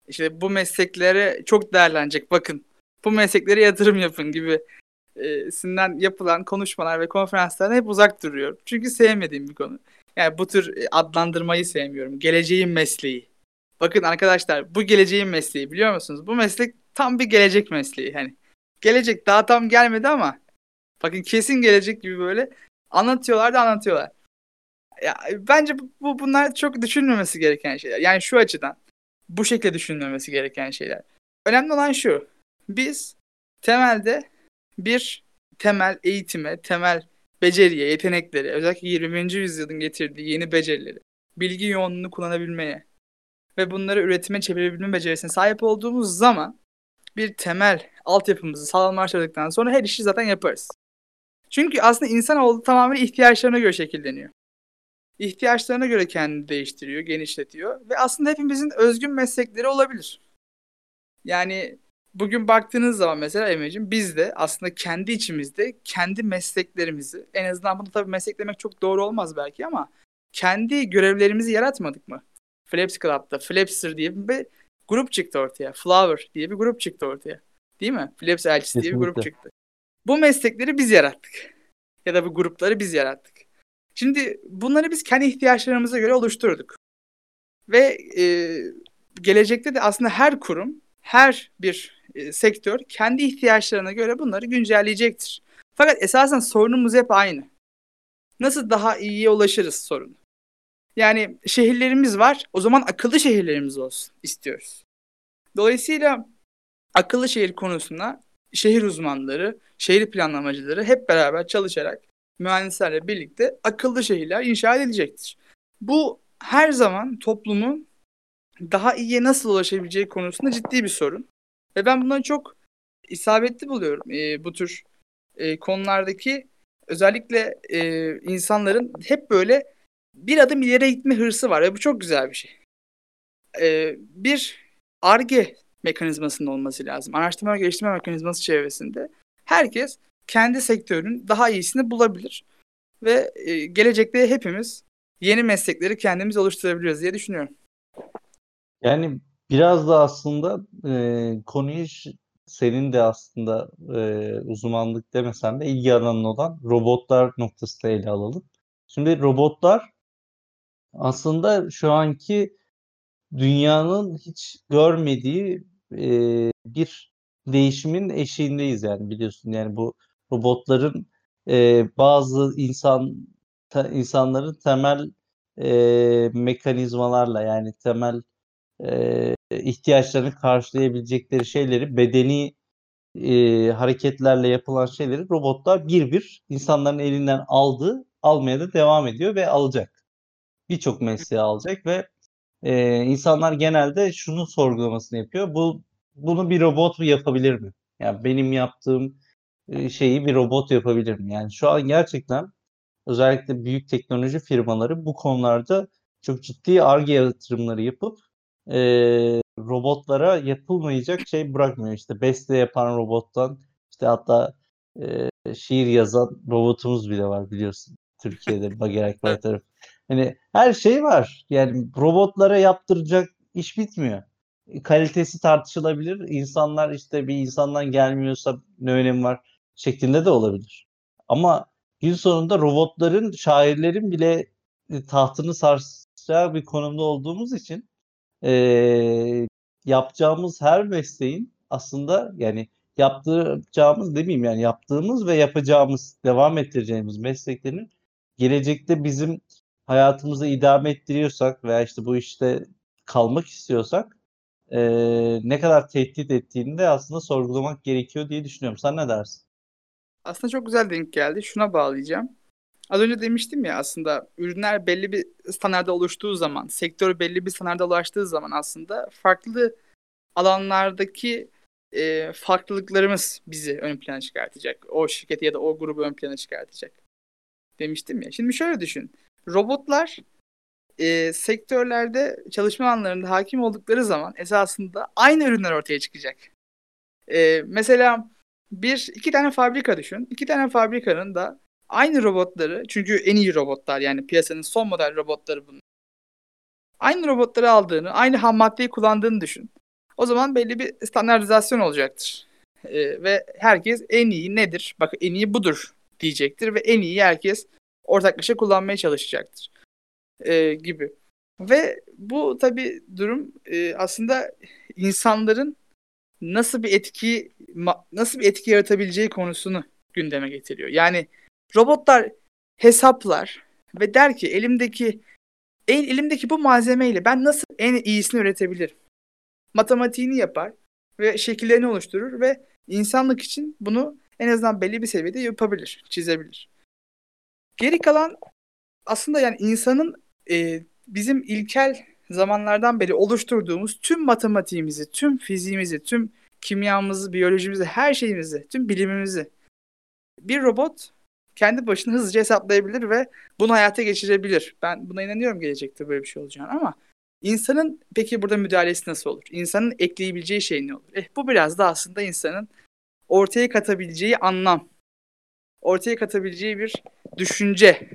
İşte bu mesleklere çok değerlenecek bakın. Bu mesleklere yatırım yapın gibi sinden yapılan konuşmalar ve konferanslardan hep uzak duruyorum. Çünkü sevmediğim bir konu. Yani bu tür adlandırmayı sevmiyorum. Geleceğin mesleği. Bakın arkadaşlar bu geleceğin mesleği biliyor musunuz? Bu meslek tam bir gelecek mesleği. Hani gelecek daha tam gelmedi ama bakın kesin gelecek gibi böyle anlatıyorlar da anlatıyorlar. Ya, bence bu bunlar çok düşünmemesi gereken şeyler. Yani şu açıdan bu şekilde düşünmemesi gereken şeyler. Önemli olan şu. Biz temelde bir temel eğitime, temel beceriye, yetenekleri, özellikle 20. yüzyılın getirdiği yeni becerileri, bilgi yoğunluğunu kullanabilmeye ve bunları üretime çevirebilme becerisine sahip olduğumuz zaman bir temel altyapımızı sağlamlaştırdıktan sonra her işi zaten yaparız. Çünkü aslında insanoğlu tamamen ihtiyaçlarına göre şekilleniyor. İhtiyaçlarına göre kendini değiştiriyor, genişletiyor ve aslında hepimizin özgün meslekleri olabilir. Yani bugün baktığınız zaman mesela Emre'ciğim biz de aslında kendi içimizde kendi mesleklerimizi en azından bunu tabii meslek demek çok doğru olmaz belki ama kendi görevlerimizi yaratmadık mı? Flaps Club'da Flapster diye bir grup çıktı ortaya. Flower diye bir grup çıktı ortaya. Değil mi? Flaps elçisi diye bir grup çıktı. Bu meslekleri biz yarattık. Ya da bu grupları biz yarattık. Şimdi bunları biz kendi ihtiyaçlarımıza göre oluşturduk. Ve e, gelecekte de aslında her kurum, her bir e, sektör kendi ihtiyaçlarına göre bunları güncelleyecektir. Fakat esasen sorunumuz hep aynı. Nasıl daha iyiye ulaşırız sorunu. Yani şehirlerimiz var. O zaman akıllı şehirlerimiz olsun istiyoruz. Dolayısıyla akıllı şehir konusunda şehir uzmanları, şehir planlamacıları hep beraber çalışarak mühendislerle birlikte akıllı şehirler inşa edilecektir. Bu her zaman toplumun daha iyiye nasıl ulaşabileceği konusunda ciddi bir sorun. Ve ben bunları çok isabetli buluyorum e, bu tür e, konulardaki özellikle e, insanların hep böyle bir adım ileri gitme hırsı var ve bu çok güzel bir şey. E, bir ARGE mekanizmasının olması lazım. Araştırma ve geliştirme mekanizması çevresinde herkes kendi sektörün daha iyisini bulabilir. Ve e, gelecekte hepimiz yeni meslekleri kendimiz oluşturabiliriz diye düşünüyorum. Yani biraz da aslında e, konuyu senin de aslında e, uzmanlık demesen de ilgi alanın olan robotlar noktasında ele alalım. Şimdi robotlar aslında şu anki dünyanın hiç görmediği e, bir değişimin eşiğindeyiz yani biliyorsun yani bu robotların e, bazı insan ta, insanların temel e, mekanizmalarla yani temel e, ihtiyaçlarını karşılayabilecekleri şeyleri bedeni e, hareketlerle yapılan şeyleri robotlar bir bir insanların elinden aldı, almaya da devam ediyor ve alacak. Birçok mesleği alacak ve e, insanlar genelde şunu sorgulamasını yapıyor. Bu bunu bir robot mu yapabilir mi? Yani benim yaptığım şeyi bir robot yapabilir mi? Yani şu an gerçekten özellikle büyük teknoloji firmaları bu konularda çok ciddi ARGE yatırımları yapıp e, robotlara yapılmayacak şey bırakmıyor. İşte beste yapan robottan işte hatta e, şiir yazan robotumuz bile var biliyorsun. Türkiye'de Bagerak tarafı. Hani her şey var. Yani robotlara yaptıracak iş bitmiyor. Kalitesi tartışılabilir. İnsanlar işte bir insandan gelmiyorsa ne önemi var şeklinde de olabilir. Ama gün sonunda robotların, şairlerin bile e, tahtını sarsacağı bir konumda olduğumuz için e, yapacağımız her mesleğin aslında yani yaptıracağımız demeyeyim yani yaptığımız ve yapacağımız, devam ettireceğimiz mesleklerin gelecekte bizim hayatımızı idame ettiriyorsak veya işte bu işte kalmak istiyorsak e, ne kadar tehdit ettiğini de aslında sorgulamak gerekiyor diye düşünüyorum. Sen ne dersin? Aslında çok güzel denk geldi. Şuna bağlayacağım. Az önce demiştim ya aslında ürünler belli bir standarda oluştuğu zaman, sektör belli bir standarda ulaştığı zaman aslında farklı alanlardaki e, farklılıklarımız bizi ön plana çıkartacak. O şirketi ya da o grubu ön plana çıkartacak. Demiştim ya. Şimdi şöyle düşün. Robotlar e, sektörlerde çalışma alanlarında hakim oldukları zaman esasında aynı ürünler ortaya çıkacak. E, mesela bir iki tane fabrika düşün. İki tane fabrikanın da aynı robotları çünkü en iyi robotlar yani piyasanın son model robotları bunlar. Aynı robotları aldığını, aynı ham maddeyi kullandığını düşün. O zaman belli bir standartizasyon olacaktır. Ee, ve herkes en iyi nedir? Bak en iyi budur diyecektir ve en iyi herkes ortaklaşa kullanmaya çalışacaktır. Ee, gibi. Ve bu tabi durum e, aslında insanların nasıl bir etki nasıl bir etki yaratabileceği konusunu gündeme getiriyor. Yani robotlar hesaplar ve der ki elimdeki el, elimdeki bu malzemeyle ben nasıl en iyisini üretebilirim? Matematiğini yapar ve şekillerini oluşturur ve insanlık için bunu en azından belli bir seviyede yapabilir, çizebilir. Geri kalan aslında yani insanın e, bizim ilkel zamanlardan beri oluşturduğumuz tüm matematiğimizi, tüm fiziğimizi, tüm kimyamızı, biyolojimizi, her şeyimizi, tüm bilimimizi bir robot kendi başına hızlıca hesaplayabilir ve bunu hayata geçirebilir. Ben buna inanıyorum gelecekte böyle bir şey olacağını ama insanın peki burada müdahalesi nasıl olur? İnsanın ekleyebileceği şey ne olur? Eh, bu biraz da aslında insanın ortaya katabileceği anlam, ortaya katabileceği bir düşünce,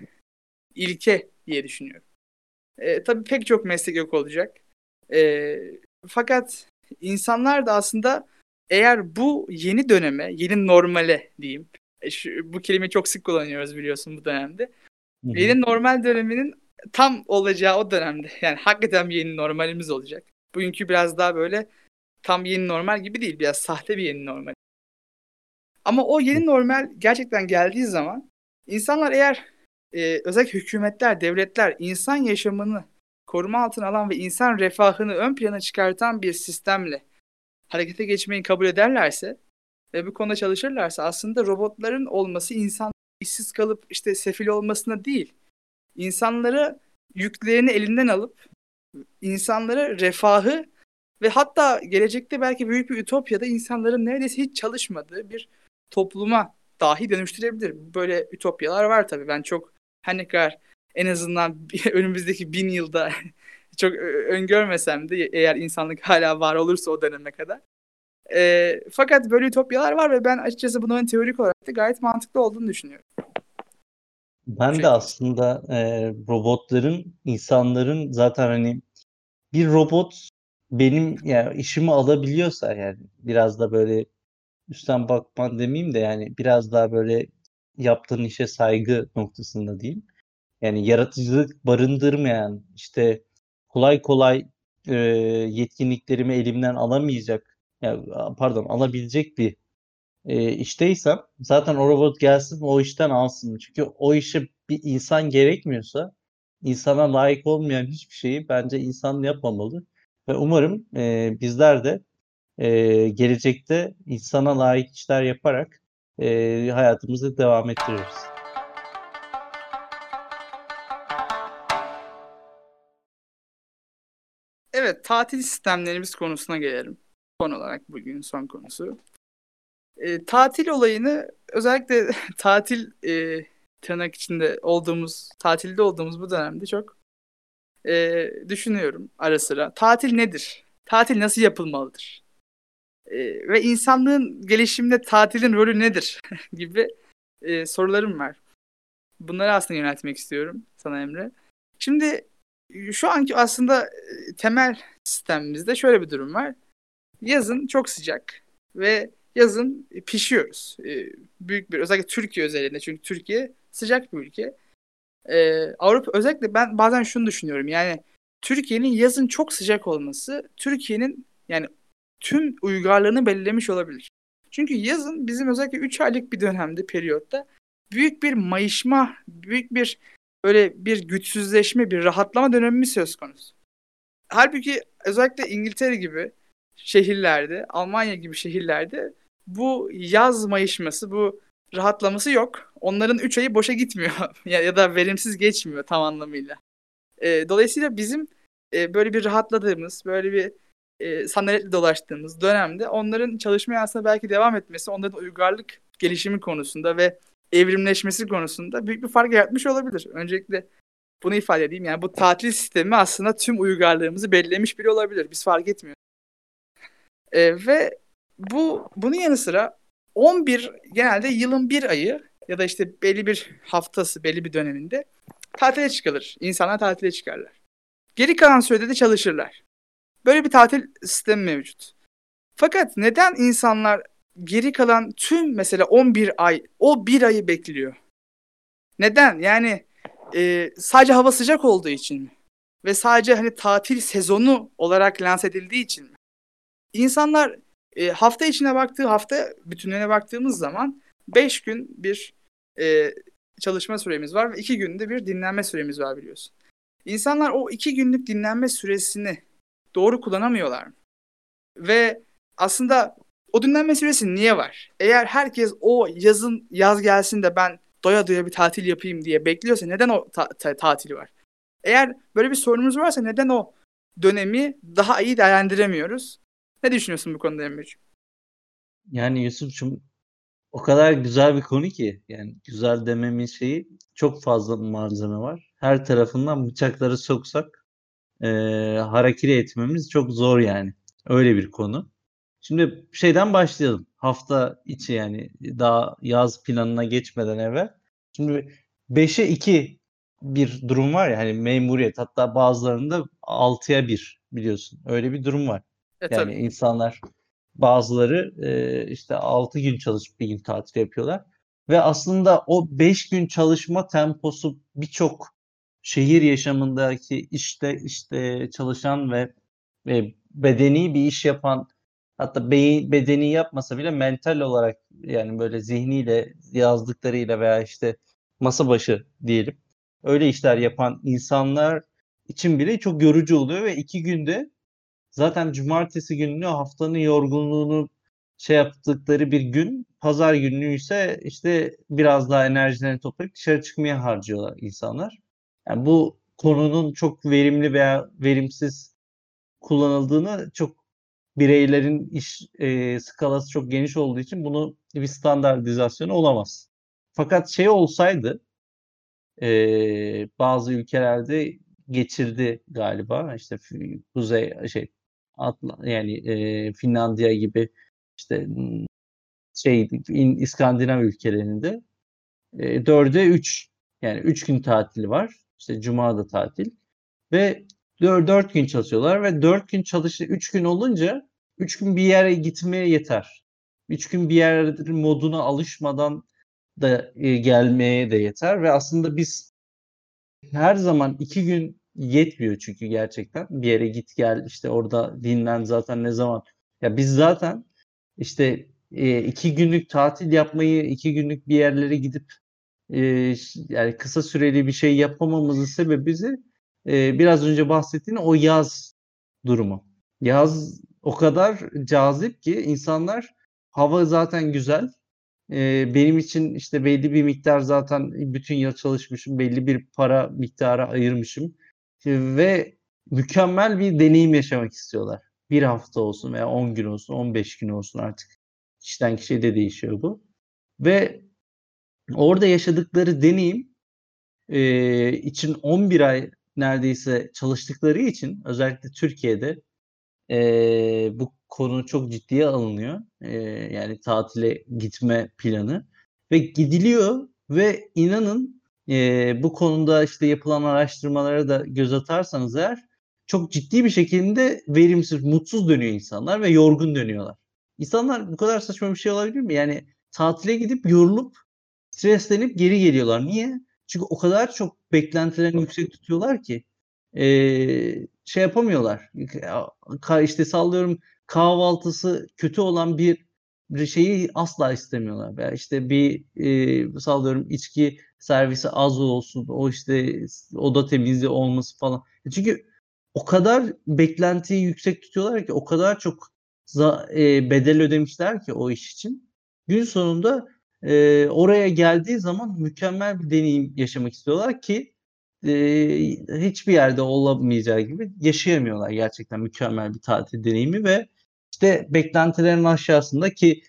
ilke diye düşünüyorum. E, tabii pek çok meslek yok olacak. E, fakat insanlar da aslında eğer bu yeni döneme, yeni normale diyeyim. E, şu, bu kelimeyi çok sık kullanıyoruz biliyorsun bu dönemde. Hı-hı. Yeni normal döneminin tam olacağı o dönemde. Yani hakikaten bir yeni normalimiz olacak. Bugünkü biraz daha böyle tam yeni normal gibi değil. Biraz sahte bir yeni normal. Ama o yeni normal gerçekten geldiği zaman insanlar eğer e, özellikle hükümetler, devletler insan yaşamını koruma altına alan ve insan refahını ön plana çıkartan bir sistemle harekete geçmeyi kabul ederlerse ve bu konuda çalışırlarsa aslında robotların olması insan işsiz kalıp işte sefil olmasına değil, insanları yüklerini elinden alıp insanlara refahı ve hatta gelecekte belki büyük bir ütopyada insanların neredeyse hiç çalışmadığı bir topluma dahi dönüştürebilir. Böyle ütopyalar var tabii. Ben çok her ne kadar en azından önümüzdeki bin yılda çok öngörmesem de eğer insanlık hala var olursa o döneme kadar. E, fakat böyle ütopyalar var ve ben açıkçası bunların teorik olarak da gayet mantıklı olduğunu düşünüyorum. Ben şey. de aslında e, robotların, insanların zaten hani bir robot benim yani işimi alabiliyorsa yani biraz da böyle üstten bakman demeyeyim de yani biraz daha böyle yaptığın işe saygı noktasında diyeyim. Yani yaratıcılık barındırmayan işte kolay kolay e, yetkinliklerimi elimden alamayacak yani, pardon alabilecek bir e, işteysem zaten o robot gelsin o işten alsın. Çünkü o işe bir insan gerekmiyorsa insana layık olmayan hiçbir şeyi bence insan yapmamalı. Ve umarım e, bizler de e, gelecekte insana layık işler yaparak e, hayatımızı devam ettiririz. Evet, tatil sistemlerimiz konusuna gelelim. Son olarak bugün son konusu. E, tatil olayını özellikle tatil e, tırnak içinde olduğumuz, tatilde olduğumuz bu dönemde çok e, düşünüyorum ara sıra. Tatil nedir? Tatil nasıl yapılmalıdır? E, ve insanlığın gelişiminde tatilin rolü nedir gibi e, sorularım var. Bunları aslında yöneltmek istiyorum sana Emre. Şimdi şu anki aslında temel sistemimizde şöyle bir durum var. Yazın çok sıcak ve yazın pişiyoruz. E, büyük bir özellikle Türkiye özelinde çünkü Türkiye sıcak bir ülke. E, Avrupa özellikle ben bazen şunu düşünüyorum. Yani Türkiye'nin yazın çok sıcak olması Türkiye'nin yani tüm uygarlığını belirlemiş olabilir. Çünkü yazın bizim özellikle 3 aylık bir dönemde, periyotta büyük bir mayışma, büyük bir böyle bir güçsüzleşme, bir rahatlama dönemi söz konusu. Halbuki özellikle İngiltere gibi şehirlerde, Almanya gibi şehirlerde bu yaz mayışması, bu rahatlaması yok. Onların 3 ayı boşa gitmiyor ya, da verimsiz geçmiyor tam anlamıyla. Dolayısıyla bizim böyle bir rahatladığımız, böyle bir e, sandaletle dolaştığımız dönemde onların çalışma hayatına belki devam etmesi, onların uygarlık gelişimi konusunda ve evrimleşmesi konusunda büyük bir fark yaratmış olabilir. Öncelikle bunu ifade edeyim. Yani bu tatil sistemi aslında tüm uygarlığımızı belirlemiş biri olabilir. Biz fark etmiyoruz. E, ve bu bunun yanı sıra 11 genelde yılın bir ayı ya da işte belli bir haftası, belli bir döneminde tatile çıkılır. İnsanlar tatile çıkarlar. Geri kalan sürede de çalışırlar. Böyle bir tatil sistemi mevcut. Fakat neden insanlar geri kalan tüm mesela 11 ay o bir ayı bekliyor? Neden? Yani e, sadece hava sıcak olduğu için mi? Ve sadece hani tatil sezonu olarak lanse edildiği için mi? İnsanlar e, hafta içine baktığı hafta bütünlüğüne baktığımız zaman 5 gün bir e, çalışma süremiz var ve 2 günde bir dinlenme süremiz var biliyorsun. İnsanlar o 2 günlük dinlenme süresini doğru kullanamıyorlar mı? Ve aslında o dinlenme süresi niye var? Eğer herkes o yazın yaz gelsin de ben doya doya bir tatil yapayım diye bekliyorsa neden o ta- ta- tatili var? Eğer böyle bir sorunumuz varsa neden o dönemi daha iyi değerlendiremiyoruz? Ne düşünüyorsun bu konuda Emre'ciğim? Yani Yusuf'cum o kadar güzel bir konu ki yani güzel dememin şeyi çok fazla malzeme var. Her tarafından bıçakları soksak e, harakiri etmemiz çok zor yani. Öyle bir konu. Şimdi şeyden başlayalım. Hafta içi yani daha yaz planına geçmeden evvel. Şimdi 5'e 2 bir durum var ya hani memuriyet hatta bazılarında 6'ya 1 biliyorsun. Öyle bir durum var. E, Yani tabii. insanlar bazıları e, işte 6 gün çalışıp bir gün tatil yapıyorlar. Ve aslında o 5 gün çalışma temposu birçok şehir yaşamındaki işte işte çalışan ve, ve bedeni bir iş yapan hatta beyin, bedeni yapmasa bile mental olarak yani böyle zihniyle yazdıklarıyla veya işte masa başı diyelim öyle işler yapan insanlar için bile çok yorucu oluyor ve iki günde zaten cumartesi gününü haftanın yorgunluğunu şey yaptıkları bir gün pazar günü ise işte biraz daha enerjilerini toplayıp dışarı çıkmaya harcıyorlar insanlar. Yani bu konunun çok verimli veya verimsiz kullanıldığını çok bireylerin iş e, skalası çok geniş olduğu için bunu bir standartizasyonu olamaz. Fakat şey olsaydı e, bazı ülkelerde geçirdi galiba işte kuzey şey Atla, yani e, Finlandiya gibi işte şey İskandinav ülkelerinde e, 4'e 3 yani 3 gün tatili var. İşte cuma da tatil. Ve 4, 4 gün çalışıyorlar ve 4 gün çalıştı 3 gün olunca 3 gün bir yere gitmeye yeter. 3 gün bir yer moduna alışmadan da e, gelmeye de yeter ve aslında biz her zaman 2 gün yetmiyor çünkü gerçekten. Bir yere git gel işte orada dinlen zaten ne zaman. Ya biz zaten işte e, iki günlük tatil yapmayı iki günlük bir yerlere gidip yani kısa süreli bir şey yapamamızın sebebi bizi e, biraz önce bahsettiğin o yaz durumu. Yaz o kadar cazip ki insanlar hava zaten güzel. Benim için işte belli bir miktar zaten bütün yıl çalışmışım. Belli bir para miktarı ayırmışım. Ve mükemmel bir deneyim yaşamak istiyorlar. Bir hafta olsun veya 10 gün olsun, 15 gün olsun artık. Kişiden kişiye de değişiyor bu. Ve orada yaşadıkları deneyim e, için 11 ay neredeyse çalıştıkları için özellikle Türkiye'de e, bu konu çok ciddiye alınıyor. E, yani tatile gitme planı ve gidiliyor ve inanın e, bu konuda işte yapılan araştırmalara da göz atarsanız eğer çok ciddi bir şekilde verimsiz, mutsuz dönüyor insanlar ve yorgun dönüyorlar. İnsanlar bu kadar saçma bir şey olabilir mi? Yani tatile gidip yorulup streslenip geri geliyorlar. Niye? Çünkü o kadar çok beklentilerini yüksek tutuyorlar ki e, şey yapamıyorlar. İşte sallıyorum kahvaltısı kötü olan bir bir şeyi asla istemiyorlar. Veya işte bir e, sallıyorum içki servisi az olsun, o işte oda temizliği olması falan. E, çünkü o kadar beklentiyi yüksek tutuyorlar ki, o kadar çok za, e, bedel ödemişler ki o iş için. Gün sonunda e, oraya geldiği zaman mükemmel bir deneyim yaşamak istiyorlar ki e, hiçbir yerde olamayacağı gibi yaşayamıyorlar gerçekten mükemmel bir tatil deneyimi ve işte beklentilerin aşağısında ki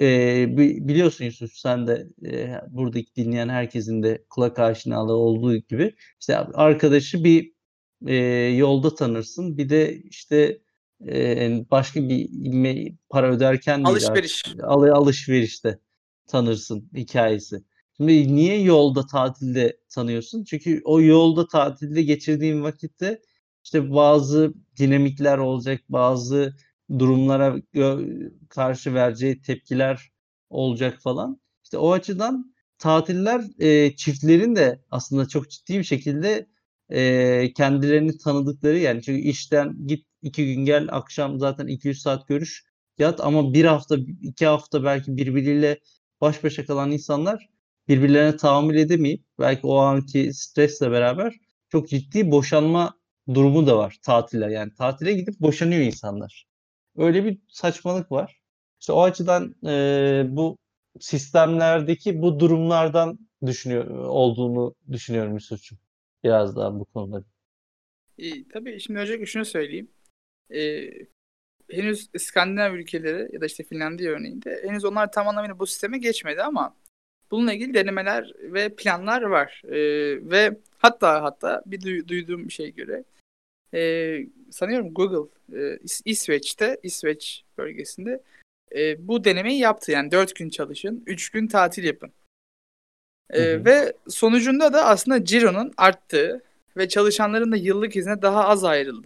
e, biliyorsun Yusuf sen de e, buradaki dinleyen herkesin de kulak aşinalığı olduğu gibi işte arkadaşı bir e, yolda tanırsın. Bir de işte e, başka bir para öderken alışveriş. al, alışverişte tanırsın hikayesi. Şimdi niye yolda tatilde tanıyorsun? Çünkü o yolda tatilde geçirdiğin vakitte işte bazı dinamikler olacak, bazı durumlara karşı vereceği tepkiler olacak falan. İşte o açıdan tatiller e, çiftlerin de aslında çok ciddi bir şekilde e, kendilerini tanıdıkları yani çünkü işten git iki gün gel akşam zaten 200 saat görüş yat ama bir hafta iki hafta belki birbiriyle baş başa kalan insanlar birbirlerine tahammül edemeyip belki o anki stresle beraber çok ciddi boşanma durumu da var tatiller. Yani tatile gidip boşanıyor insanlar. Öyle bir saçmalık var. İşte o açıdan e, bu sistemlerdeki bu durumlardan düşünüyor olduğunu düşünüyorum Yusuf'cum. Biraz daha bu konuda. E, tabii şimdi öncelikle şunu söyleyeyim. E, henüz İskandinav ülkeleri ya da işte Finlandiya örneğinde henüz onlar tam anlamıyla bu sisteme geçmedi ama bununla ilgili denemeler ve planlar var. E, ve hatta hatta bir duy, duyduğum bir şey göre e, sanıyorum Google e, İs- İsveç'te İsveç bölgesinde e, bu denemeyi yaptı. Yani 4 gün çalışın, 3 gün tatil yapın. E, ve sonucunda da aslında ciro'nun arttığı ve çalışanların da yıllık izne daha az ayrıldı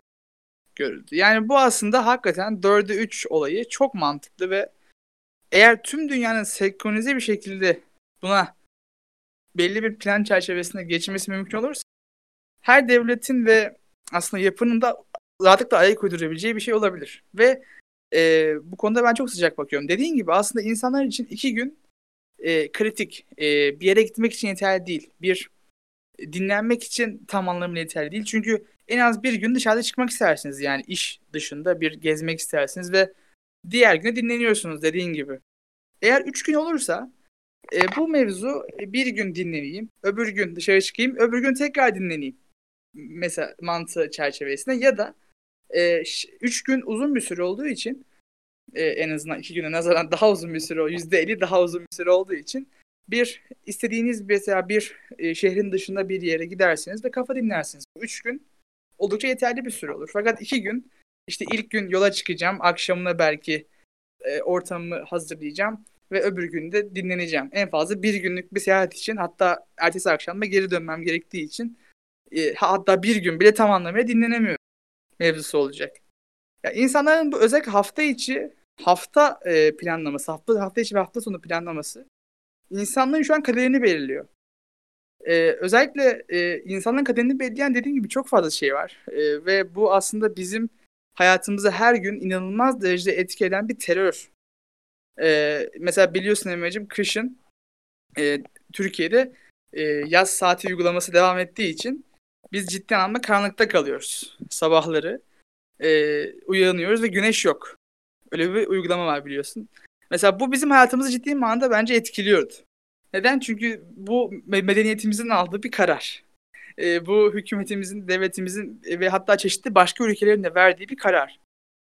görüldü. Yani bu aslında hakikaten 4'e 3 olayı çok mantıklı ve eğer tüm dünyanın senkronize bir şekilde buna belli bir plan çerçevesinde geçmesi mümkün olursa her devletin ve aslında yapının da rahatlıkla ayak uydurabileceği bir şey olabilir. Ve e, bu konuda ben çok sıcak bakıyorum. Dediğin gibi aslında insanlar için iki gün e, kritik. E, bir yere gitmek için yeterli değil. Bir dinlenmek için tam anlamıyla yeterli değil. Çünkü en az bir gün dışarıda çıkmak istersiniz. Yani iş dışında bir gezmek istersiniz ve diğer güne dinleniyorsunuz dediğin gibi. Eğer üç gün olursa e, bu mevzu e, bir gün dinleneyim, öbür gün dışarı çıkayım, öbür gün tekrar dinleneyim. Mesela mantığı çerçevesinde ya da e, üç gün uzun bir süre olduğu için e, en azından iki güne nazaran daha uzun bir süre, yüzde elli daha uzun bir süre olduğu için bir istediğiniz mesela bir e, şehrin dışında bir yere gidersiniz ve kafa dinlersiniz. Üç gün oldukça yeterli bir süre olur. Fakat iki gün işte ilk gün yola çıkacağım, akşamına belki e, ortamımı hazırlayacağım ve öbür günde dinleneceğim. En fazla bir günlük bir seyahat için hatta ertesi akşam da geri dönmem gerektiği için e, hatta bir gün bile tam anlamıyla dinlenemiyorum mevzusu olacak. Ya insanların bu özellikle hafta içi hafta e, planlaması, hafta hafta içi ve hafta sonu planlaması insanların şu an kaderini belirliyor. Ee, özellikle e, insanların kaderini belirleyen dediğim gibi çok fazla şey var. E, ve bu aslında bizim hayatımızı her gün inanılmaz derecede etki eden bir terör. E, mesela biliyorsun Emre'cim kışın e, Türkiye'de e, yaz saati uygulaması devam ettiği için biz ciddi anlamda karanlıkta kalıyoruz sabahları. E, uyanıyoruz ve güneş yok. Öyle bir uygulama var biliyorsun. Mesela bu bizim hayatımızı ciddi manada bence etkiliyordu. Neden? Çünkü bu medeniyetimizin aldığı bir karar. E, bu hükümetimizin, devletimizin ve hatta çeşitli başka ülkelerin de verdiği bir karar.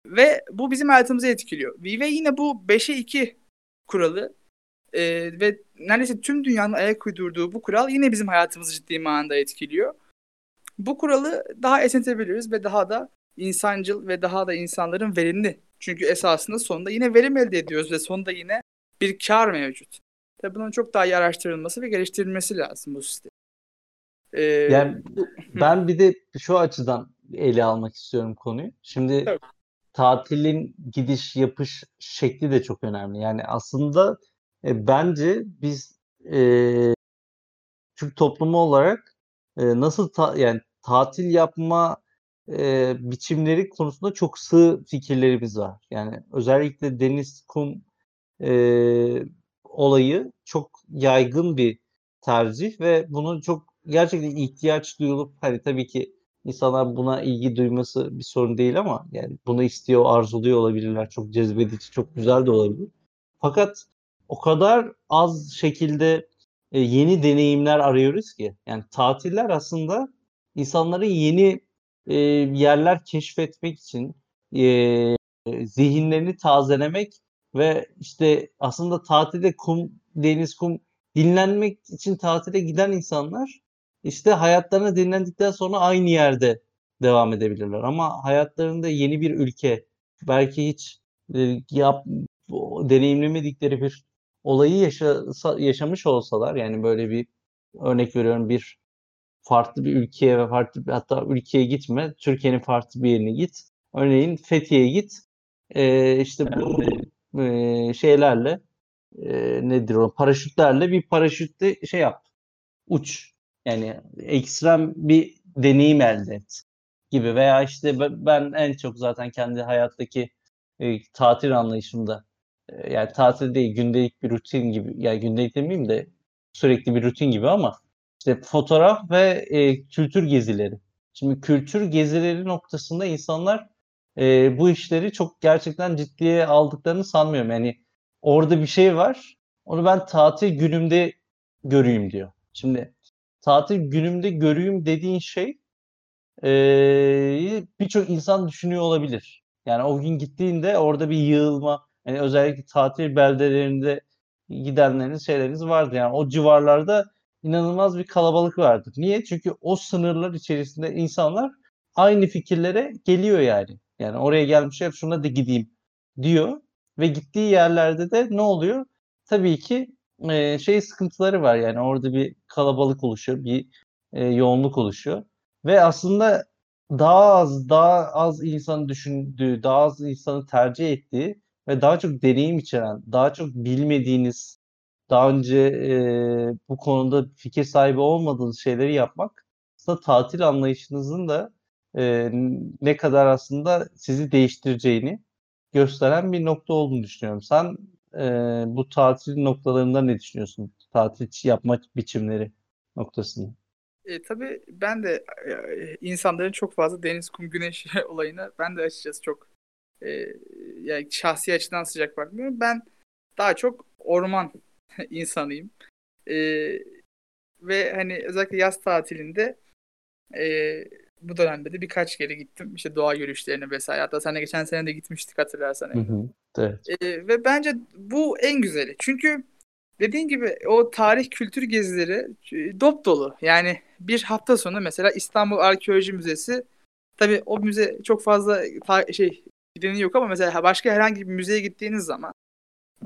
Ve bu bizim hayatımızı etkiliyor. Ve yine bu 5'e 2 kuralı e, ve neredeyse tüm dünyanın ayak uydurduğu bu kural yine bizim hayatımızı ciddi manada etkiliyor. Bu kuralı daha esnetebiliriz ve daha da insancıl ve daha da insanların verimli. Çünkü esasında sonunda yine verim elde ediyoruz ve sonunda yine bir kar mevcut. Tabii bunun çok daha iyi araştırılması ve geliştirilmesi lazım bu sistem. Ee, yani ben bir de şu açıdan ele almak istiyorum konuyu. Şimdi Tabii. tatilin gidiş yapış şekli de çok önemli. Yani aslında e, bence biz e, Türk toplumu olarak e, nasıl ta, yani tatil yapma e, biçimleri konusunda çok sığ fikirlerimiz var. Yani özellikle deniz, kum e, olayı çok yaygın bir tercih ve bunun çok gerçekten ihtiyaç duyulup hani tabii ki insanlar buna ilgi duyması bir sorun değil ama yani bunu istiyor, arzuluyor olabilirler. Çok cezbedici, çok güzel de olabilir. Fakat o kadar az şekilde e, yeni deneyimler arıyoruz ki. Yani tatiller aslında insanların yeni e, yerler keşfetmek için e, zihinlerini tazelemek ve işte aslında tatilde kum, deniz, kum dinlenmek için tatile giden insanlar işte hayatlarını dinlendikten sonra aynı yerde devam edebilirler. Ama hayatlarında yeni bir ülke, belki hiç e, yap, deneyimlemedikleri bir olayı yaşasa, yaşamış olsalar yani böyle bir örnek veriyorum bir farklı bir ülkeye ve farklı bir, hatta ülkeye gitme Türkiye'nin farklı bir yerine git. Örneğin Fethiye'ye git. E, işte bu e, şeylerle e, nedir o paraşütlerle bir paraşütte şey yap. Uç. Yani ekstrem bir deneyim elde et gibi veya işte ben en çok zaten kendi hayattaki e, tatil anlayışımda e, yani tatil değil gündelik bir rutin gibi yani gündelik demeyeyim de sürekli bir rutin gibi ama işte fotoğraf ve e, kültür gezileri. Şimdi kültür gezileri noktasında insanlar e, bu işleri çok gerçekten ciddiye aldıklarını sanmıyorum. Yani orada bir şey var. Onu ben tatil günümde göreyim diyor. Şimdi tatil günümde göreyim dediğin şey e, birçok insan düşünüyor olabilir. Yani o gün gittiğinde orada bir yığılma, yani özellikle tatil beldelerinde gidenleriniz, şeyleriniz vardı. Yani o civarlarda inanılmaz bir kalabalık vardı. Niye? Çünkü o sınırlar içerisinde insanlar aynı fikirlere geliyor yani. Yani oraya gelmişler şuna da gideyim diyor. Ve gittiği yerlerde de ne oluyor? Tabii ki e, şey sıkıntıları var. Yani orada bir kalabalık oluşuyor, bir e, yoğunluk oluşuyor. Ve aslında daha az daha az insan düşündüğü, daha az insanı tercih ettiği ve daha çok deneyim içeren, daha çok bilmediğiniz, daha önce e, bu konuda fikir sahibi olmadığınız şeyleri yapmak aslında tatil anlayışınızın da e, ne kadar aslında sizi değiştireceğini gösteren bir nokta olduğunu düşünüyorum. Sen e, bu tatil noktalarında ne düşünüyorsun? Tatil yapma biçimleri noktasında. E, tabii ben de e, insanların çok fazla deniz, kum, güneş olayına ben de açıkçası çok e, yani şahsi açıdan sıcak bakmıyorum. Ben daha çok orman insanıyım. E, ve hani özellikle yaz tatilinde e, bu dönemde de birkaç kere gittim. İşte doğa yürüyüşlerine vesaire. Hatta sen de geçen sene de gitmiştik hatırlarsan. Hı hı, evet. E, ve bence bu en güzeli. Çünkü dediğin gibi o tarih kültür gezileri e, dop dolu. Yani bir hafta sonu mesela İstanbul Arkeoloji Müzesi tabii o müze çok fazla ta- şey gideni yok ama mesela başka herhangi bir müzeye gittiğiniz zaman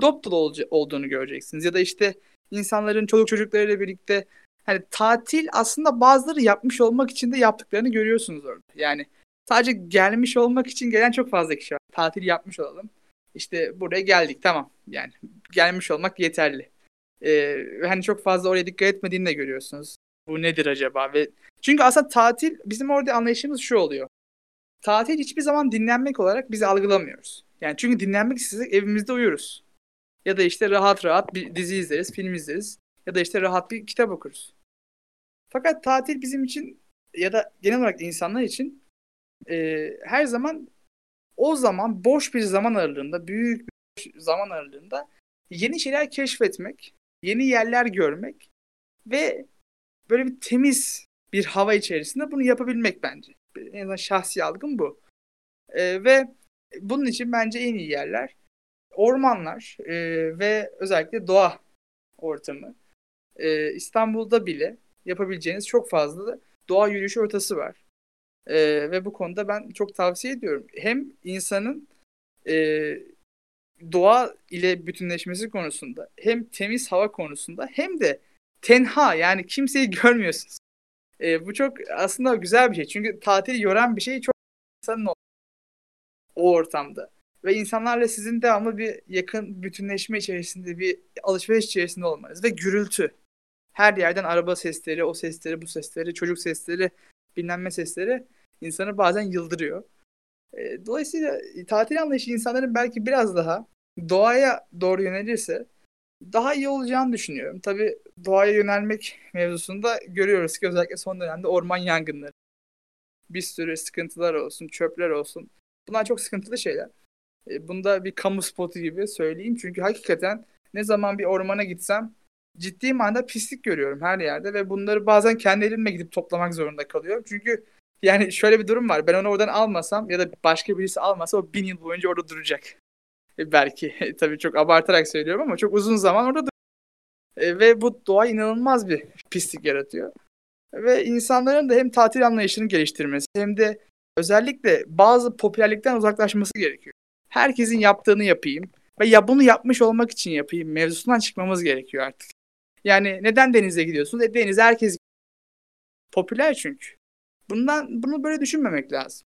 dop dolu ol- olduğunu göreceksiniz. Ya da işte insanların çoluk çocuklarıyla birlikte hani tatil aslında bazıları yapmış olmak için de yaptıklarını görüyorsunuz orada. Yani sadece gelmiş olmak için gelen çok fazla kişi var. Tatil yapmış olalım. İşte buraya geldik tamam. Yani gelmiş olmak yeterli. Ee, hani çok fazla oraya dikkat etmediğini de görüyorsunuz. Bu nedir acaba? Ve çünkü aslında tatil bizim orada anlayışımız şu oluyor. Tatil hiçbir zaman dinlenmek olarak biz algılamıyoruz. Yani çünkü dinlenmek istesek evimizde uyuruz. Ya da işte rahat rahat bir dizi izleriz, film izleriz. Ya da işte rahat bir kitap okuruz. Fakat tatil bizim için ya da genel olarak insanlar için e, her zaman o zaman boş bir zaman aralığında, büyük bir zaman aralığında yeni şeyler keşfetmek, yeni yerler görmek ve böyle bir temiz bir hava içerisinde bunu yapabilmek bence. En azından şahsi algım bu. E, ve bunun için bence en iyi yerler ormanlar e, ve özellikle doğa ortamı. E, İstanbul'da bile yapabileceğiniz çok fazla doğa yürüyüşü ortası var. E, ve bu konuda ben çok tavsiye ediyorum. Hem insanın e, doğa ile bütünleşmesi konusunda hem temiz hava konusunda hem de tenha yani kimseyi görmüyorsunuz. E, bu çok aslında güzel bir şey. Çünkü tatili yoran bir şey çok insanın o, o ortamda. Ve insanlarla sizin devamlı bir yakın bütünleşme içerisinde, bir alışveriş içerisinde olmanız. Ve gürültü. Her yerden araba sesleri, o sesleri, bu sesleri, çocuk sesleri, bilinme sesleri insanı bazen yıldırıyor. E, dolayısıyla tatil anlayışı insanların belki biraz daha doğaya doğru yönelirse daha iyi olacağını düşünüyorum. Tabii doğaya yönelmek mevzusunda görüyoruz ki özellikle son dönemde orman yangınları. Bir sürü sıkıntılar olsun, çöpler olsun. Bunlar çok sıkıntılı şeyler. E, bunda bir kamu spotu gibi söyleyeyim. Çünkü hakikaten ne zaman bir ormana gitsem ciddi manada pislik görüyorum her yerde ve bunları bazen kendi elimle gidip toplamak zorunda kalıyorum. Çünkü yani şöyle bir durum var. Ben onu oradan almasam ya da başka birisi almasa o bin yıl boyunca orada duracak. E, belki tabii çok abartarak söylüyorum ama çok uzun zaman orada duracak. E, ve bu doğa inanılmaz bir pislik yaratıyor. Ve insanların da hem tatil anlayışını geliştirmesi hem de özellikle bazı popülerlikten uzaklaşması gerekiyor. Herkesin yaptığını yapayım. Ve ya bunu yapmış olmak için yapayım mevzusundan çıkmamız gerekiyor artık. Yani neden denize gidiyorsunuz? E denize herkes popüler çünkü. Bundan bunu böyle düşünmemek lazım.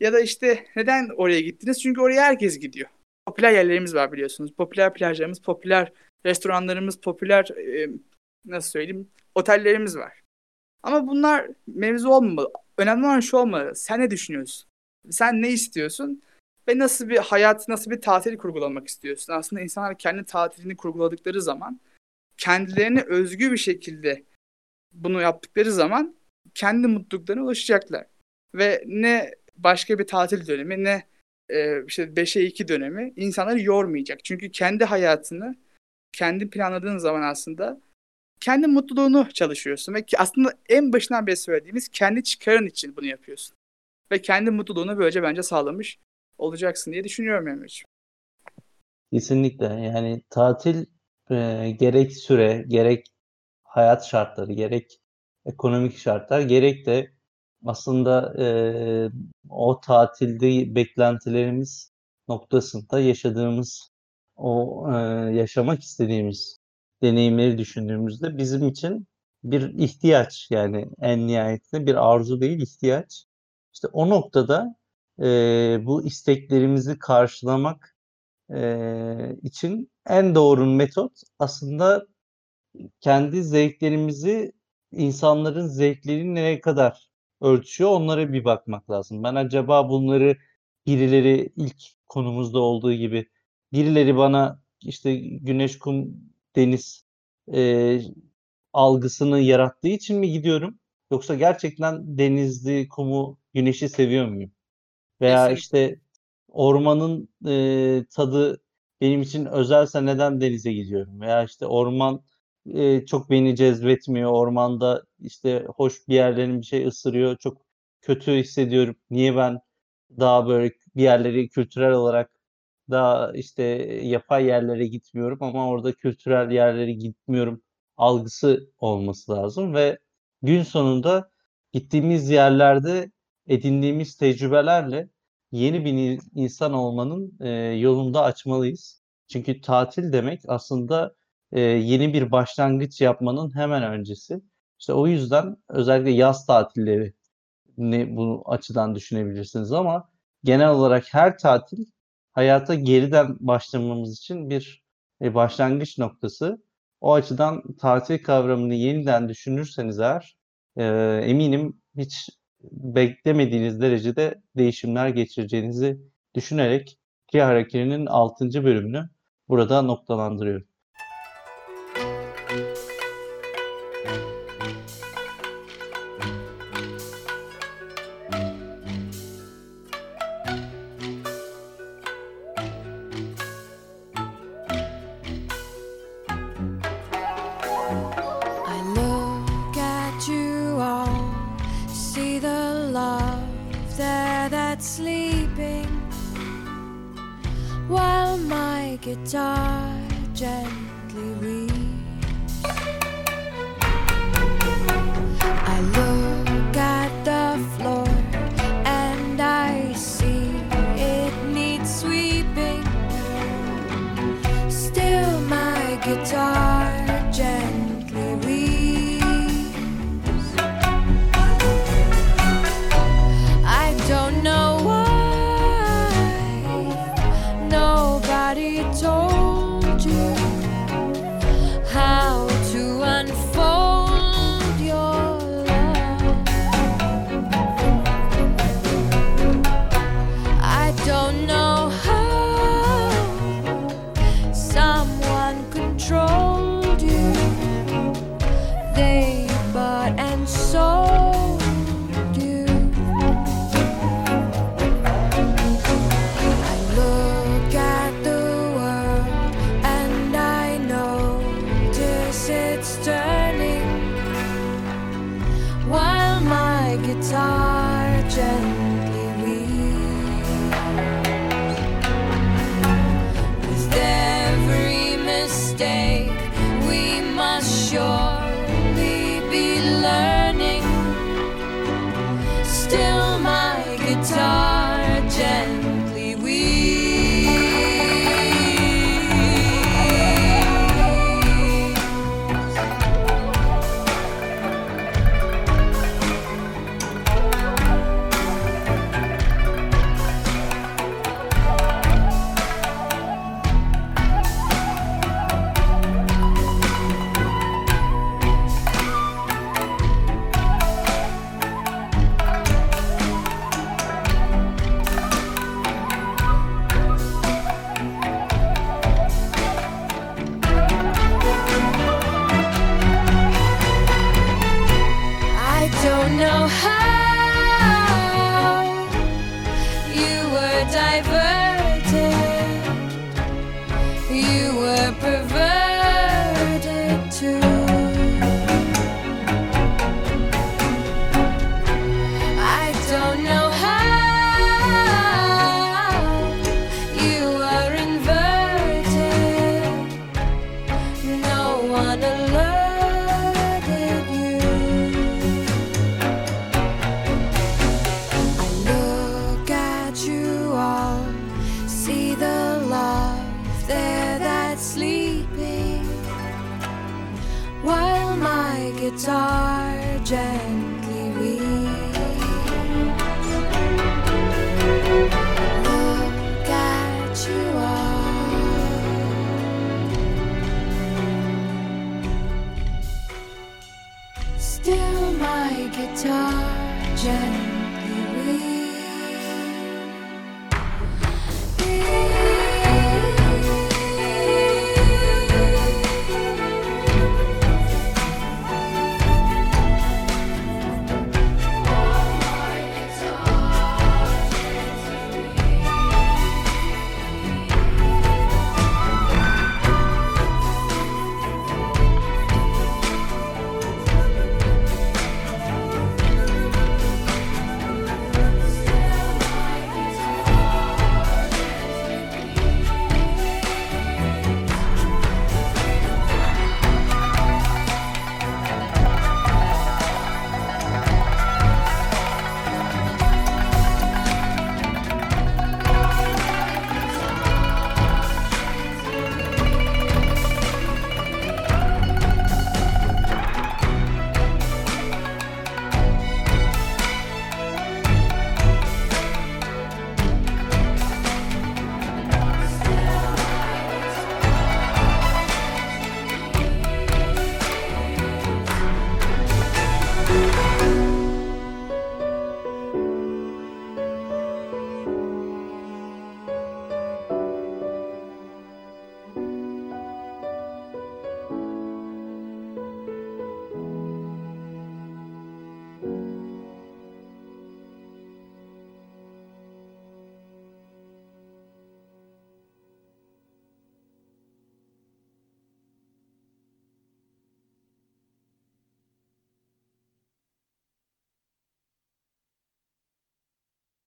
Ya da işte neden oraya gittiniz? Çünkü oraya herkes gidiyor. Popüler yerlerimiz var biliyorsunuz. Popüler plajlarımız, popüler restoranlarımız, popüler e, nasıl söyleyeyim otellerimiz var. Ama bunlar mevzu olmamalı. Önemli olan şu olmalı. Sen ne düşünüyorsun? Sen ne istiyorsun? Ve nasıl bir hayat, nasıl bir tatil kurgulamak istiyorsun? Aslında insanlar kendi tatilini kurguladıkları zaman kendilerine özgü bir şekilde bunu yaptıkları zaman kendi mutluluklarına ulaşacaklar. Ve ne başka bir tatil dönemi ne e, işte 5'e 2 dönemi insanları yormayacak. Çünkü kendi hayatını kendi planladığın zaman aslında kendi mutluluğunu çalışıyorsun ve aslında en başından beri söylediğimiz kendi çıkarın için bunu yapıyorsun. Ve kendi mutluluğunu böylece bence sağlamış olacaksın diye düşünüyorum Emre'ciğim. Kesinlikle yani tatil e, gerek süre gerek hayat şartları gerek ekonomik şartlar gerek de aslında e, o tatilde beklentilerimiz noktasında yaşadığımız o e, yaşamak istediğimiz deneyimleri düşündüğümüzde bizim için bir ihtiyaç yani en nihayetinde bir arzu değil ihtiyaç. İşte o noktada e, bu isteklerimizi karşılamak e, için en doğru metot aslında kendi zevklerimizi insanların zevkleri nereye kadar ölçüyor onlara bir bakmak lazım. Ben acaba bunları birileri ilk konumuzda olduğu gibi birileri bana işte güneş, kum, deniz e, algısını yarattığı için mi gidiyorum? Yoksa gerçekten denizli, kumu, güneşi seviyor muyum? Veya Kesinlikle. işte ormanın e, tadı benim için özelse neden denize gidiyorum? Veya işte orman e, çok beni cezbetmiyor. Ormanda işte hoş bir yerlerin bir şey ısırıyor. Çok kötü hissediyorum. Niye ben daha böyle bir yerleri kültürel olarak daha işte yapay yerlere gitmiyorum ama orada kültürel yerlere gitmiyorum algısı olması lazım ve gün sonunda gittiğimiz yerlerde edindiğimiz tecrübelerle yeni bir insan olmanın e, yolunda açmalıyız. Çünkü tatil demek aslında e, yeni bir başlangıç yapmanın hemen öncesi. İşte o yüzden özellikle yaz tatilleri ne bu açıdan düşünebilirsiniz ama genel olarak her tatil hayata geriden başlamamız için bir e, başlangıç noktası. O açıdan tatil kavramını yeniden düşünürseniz eğer e, eminim hiç beklemediğiniz derecede değişimler geçireceğinizi düşünerek Ki Hareketi'nin 6. bölümünü burada noktalandırıyorum.